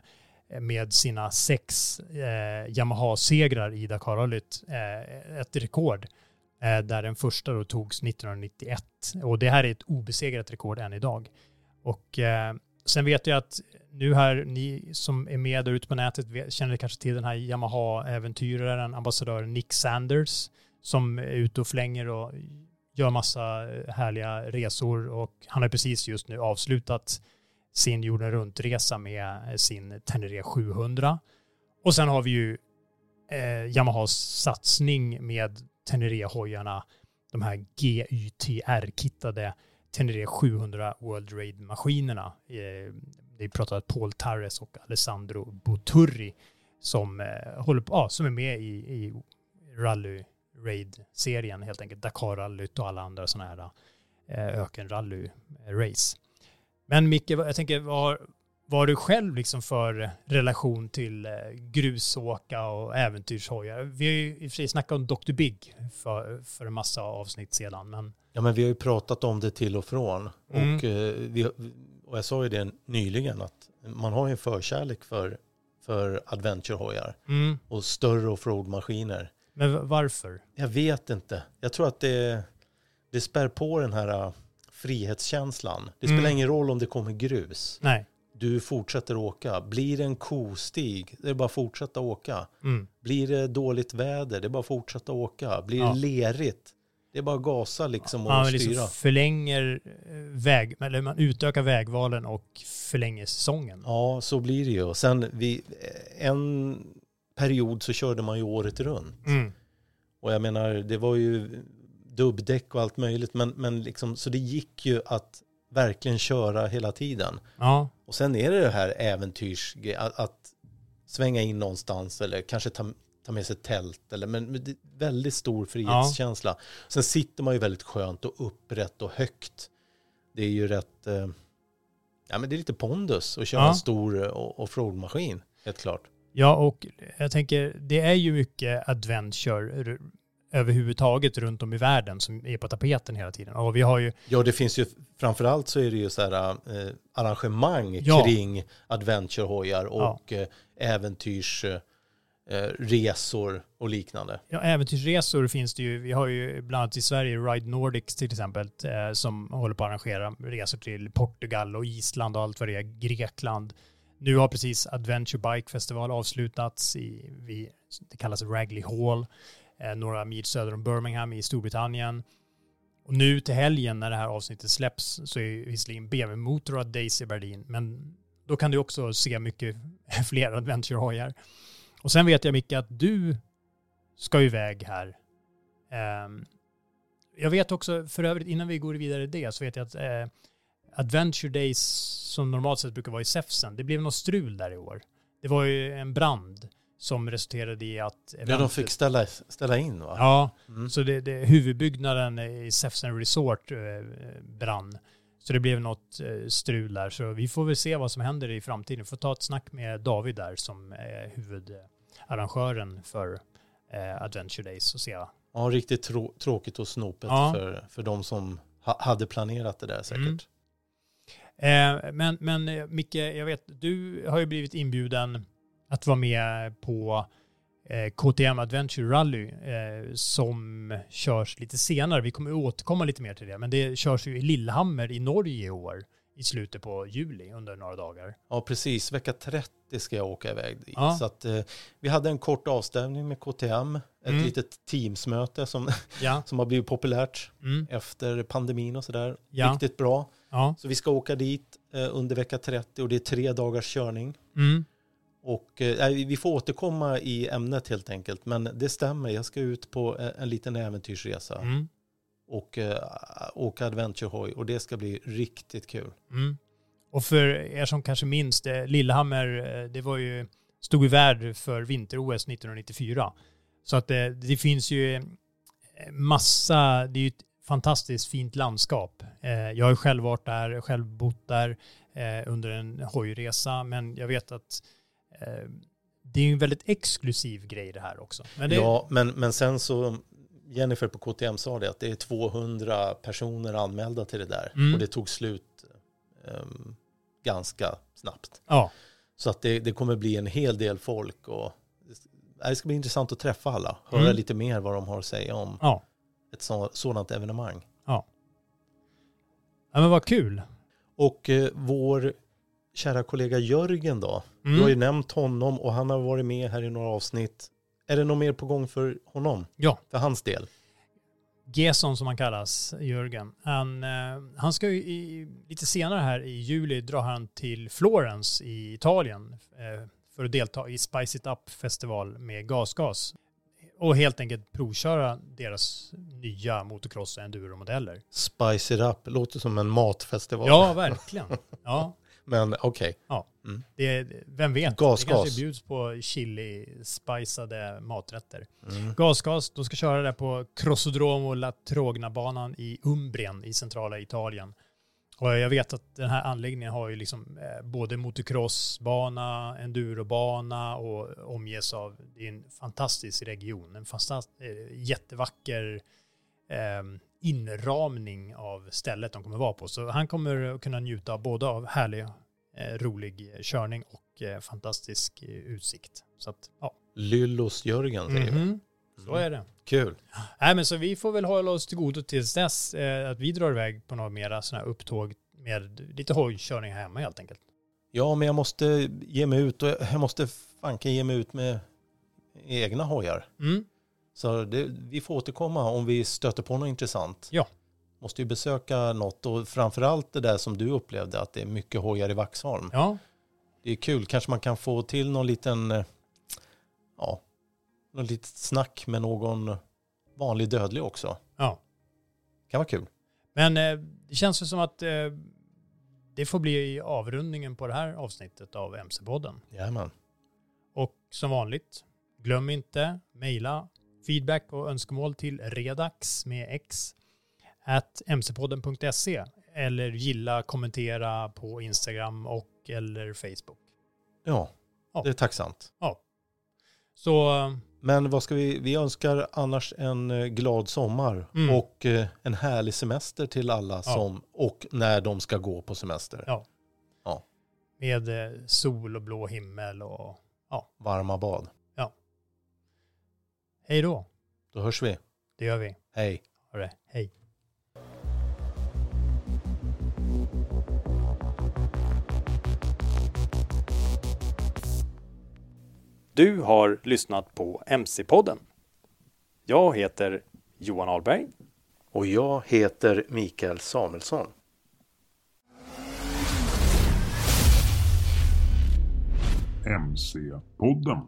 med sina sex eh, Yamaha-segrar i Dakarrallyt, eh, ett rekord, eh, där den första då togs 1991. Och det här är ett obesegrat rekord än idag. Och eh, sen vet jag att nu här, ni som är med där ute på nätet vet, känner kanske till den här Yamaha-äventyraren, ambassadören Nick Sanders, som är ute och flänger och gör massa eh, härliga resor och han har precis just nu avslutat sin jorden runt-resa med eh, sin Tenere 700. Och sen har vi ju eh, Yamahas satsning med Tenere-hojarna, de här GYTR-kittade Tenere 700 World Raid-maskinerna. Eh, det Paul Tarres och Alessandro Boturri som, eh, håller på, ah, som är med i, i Rally Raid-serien helt enkelt. Dakar-rallyt och alla andra sådana här eh, ökenrally-race. Men Micke, jag tänker, vad vad har du själv liksom för relation till eh, grusåka och äventyrshojar? Vi har ju i och för sig snackat om Dr. Big för, för en massa avsnitt sedan, men Ja, men vi har ju pratat om det till och från. Mm. Och, eh, vi, och jag sa ju det nyligen att man har ju en förkärlek för, för adventure-hojar och större offroad-maskiner. men varför? Jag vet inte. Jag tror att det, det spär på den här frihetskänslan. Det spelar Mm. ingen roll om det kommer grus. Nej. Du fortsätter åka. Blir det en kostig, det är bara att fortsätta åka. Mm. Blir det dåligt väder, det är bara att fortsätta åka. Blir Ja. det lerigt, det är bara att gasa liksom och Man styra. liksom förlänger eh, väg, eller man utökar vägvalen och förlänger säsongen. Ja, så blir det ju. Och sen vi, en period så körde man ju året runt. Mm. Och jag menar, det var ju dubbdäck och allt möjligt. Men, men liksom, så det gick ju att verkligen köra hela tiden. Ja, Och sen är det det här äventyrs att, att svänga in någonstans eller kanske ta, ta med sig tält. Eller, men väldigt stor frihetskänsla. Sen sitter man ju väldigt skönt och upprätt och högt. Det är ju rätt, eh, ja men det är lite pondus att köra Ja. en stor eh, offroad-maskin, helt klart. Ja, och jag tänker, det är ju mycket adventure överhuvudtaget runt om i världen som är på tapeten hela tiden. Och vi har ju... Ja, det finns ju, framförallt så är det ju så här eh, arrangemang Ja. kring adventurehojar och eh, äventyrsresor eh, resor och liknande. Ja, äventyrsresor finns det ju. Vi har ju bland annat i Sverige Ride Nordics till exempel eh, som håller på att arrangera resor till Portugal och Island och allt vad det är, Grekland. Nu har precis Adventure Bike Festival avslutats i, det kallas Ragley Hall, Eh, några mil söder om Birmingham i Storbritannien. Och nu till helgen när det här avsnittet släpps så är visserligen BMW Motorrad Days i Berlin, men då kan du också se mycket fler Adventure-hojar. Och sen vet jag Micke att du ska iväg här. Ehm, jag vet också, för övrigt innan vi går vidare i det, så vet jag att eh, Adventure Days som normalt sett brukar vara i Säfsen, det blev något strul där i år. Det var ju en brand som resulterade i att... Ja, de eventet- fick ställa, ställa in va? Ja, Mm. så det, det, huvudbyggnaden i Säfsen Resort eh, brann. Så det blev något eh, strul där. Så vi får väl se vad som händer i framtiden. Vi får ta ett snack med David där som är huvudarrangören för eh, Adventure Days och se. Ja, riktigt trå- tråkigt och snopet Ja. för, för de som ha, hade planerat det där säkert. Mm. Eh, men, men eh, Micke, jag vet, du har ju blivit inbjuden att vara med på eh, KTM Adventure Rally eh, som körs lite senare. Vi kommer återkomma lite mer till det, men det körs ju i Lillehammer i Norge i år i slutet på juli under några dagar. Ja, precis. Vecka 30 ska jag åka iväg dit. Ja. Så att, eh, vi hade en kort avstämning med KTM, ett Mm. litet Teamsmöte som, Ja. som har blivit populärt Mm. efter pandemin och sådär. Ja. Riktigt bra. Ja. Så vi ska åka dit eh, under vecka 30 och det är tre dagars körning. Mm. Och eh, vi får återkomma i ämnet helt enkelt. Men det stämmer, jag ska ut på eh, en liten äventyrsresa Mm. och eh, åka adventurehoj och det ska bli riktigt kul. Mm. Och för er som kanske minns det, Lillehammer, eh, det var ju, stod ju värd för vinter-OS 1994. Så att det, det finns ju eh, massa, det är ju ett fantastiskt fint landskap. Eh, Jag har ju själv varit där, själv bott där eh, under en hojresa, men jag vet att eh, det är ju en väldigt exklusiv grej det här också. Men det, Ja, men, men sen så, Jennifer på KTM sa det att det är 200 personer anmälda till det där Mm. och det tog slut ehm, ganska snabbt. ja, Så att det, det kommer bli en hel del folk och det ska bli intressant att träffa alla, höra Mm. lite mer vad de har att säga om ja. ett så, sådant evenemang. ja men vad kul. Och eh, vår kära kollega Jörgen då, Mm. du har ju nämnt honom och han har varit med här i några avsnitt. Är det något mer på gång för honom, Ja, för hans del? Gesson som han kallas, Jörgen. Han, eh, han ska ju i, lite senare här i juli dra han till Florence i Italien eh, för att delta i Spice It Up festival med Gasgas. Och helt enkelt provköra deras nya motocross och enduromodeller. Spice it up, låter som en matfestival. Ja, verkligen. Ja, Men okej, det, vem vet? Gasgas. Det kanske bjuds på chili-spicade maträtter. Mm. Gasgas, de ska köra det på Crossodromo La Trogna-banan i Umbrien i centrala Italien. Och jag vet att den här anläggningen har ju liksom eh, både motocrossbana, endurobana och omges av, det är en fantastisk region, en fantast, eh, jättevacker eh, inramning av stället de kommer vara på. Så han kommer att kunna njuta både av härlig, eh, rolig körning och eh, fantastisk eh, utsikt. Så att, ja. Lyllos Jörgen säger vi. Mhm. Så är det. Kul. Nej, men så vi får väl hålla oss till godo tills dess eh, att vi drar iväg på några mera sådana här upptåg med lite hojkörning hemma helt enkelt. Ja, men jag måste ge mig ut och jag måste fanken ge mig ut med egna hojar. Mm. Så det, vi får återkomma om vi stöter på något intressant. Ja. Måste ju besöka något och framförallt det där som du upplevde att det är mycket hojar i Vaxholm. Ja, Det är kul, kanske man kan få till någon liten, ja, något litet snack med någon vanlig dödlig också. ja. Kan vara kul. Men eh, det känns ju som att eh, det får bli avrundningen på det här avsnittet av MC-podden. Jajamän. Och som vanligt, glöm inte mejla feedback och önskemål till redax med x at mcpodden.se eller gilla, kommentera på Instagram och eller Facebook. Ja, Ja. det är tacksamt. Så eh, Men vad ska vi, vi önskar annars en eh, glad sommar Mm. och eh, en härlig semester till alla som, och när de ska gå på semester. Ja. Ja. Med eh, sol och blå himmel och Varma bad. Hej då. Då hörs vi. Det gör vi. Hej. Ha det. Hej. Du har lyssnat på MC-podden. Jag heter Johan Ahlberg. Och jag heter Mikael Samuelsson. MC-podden.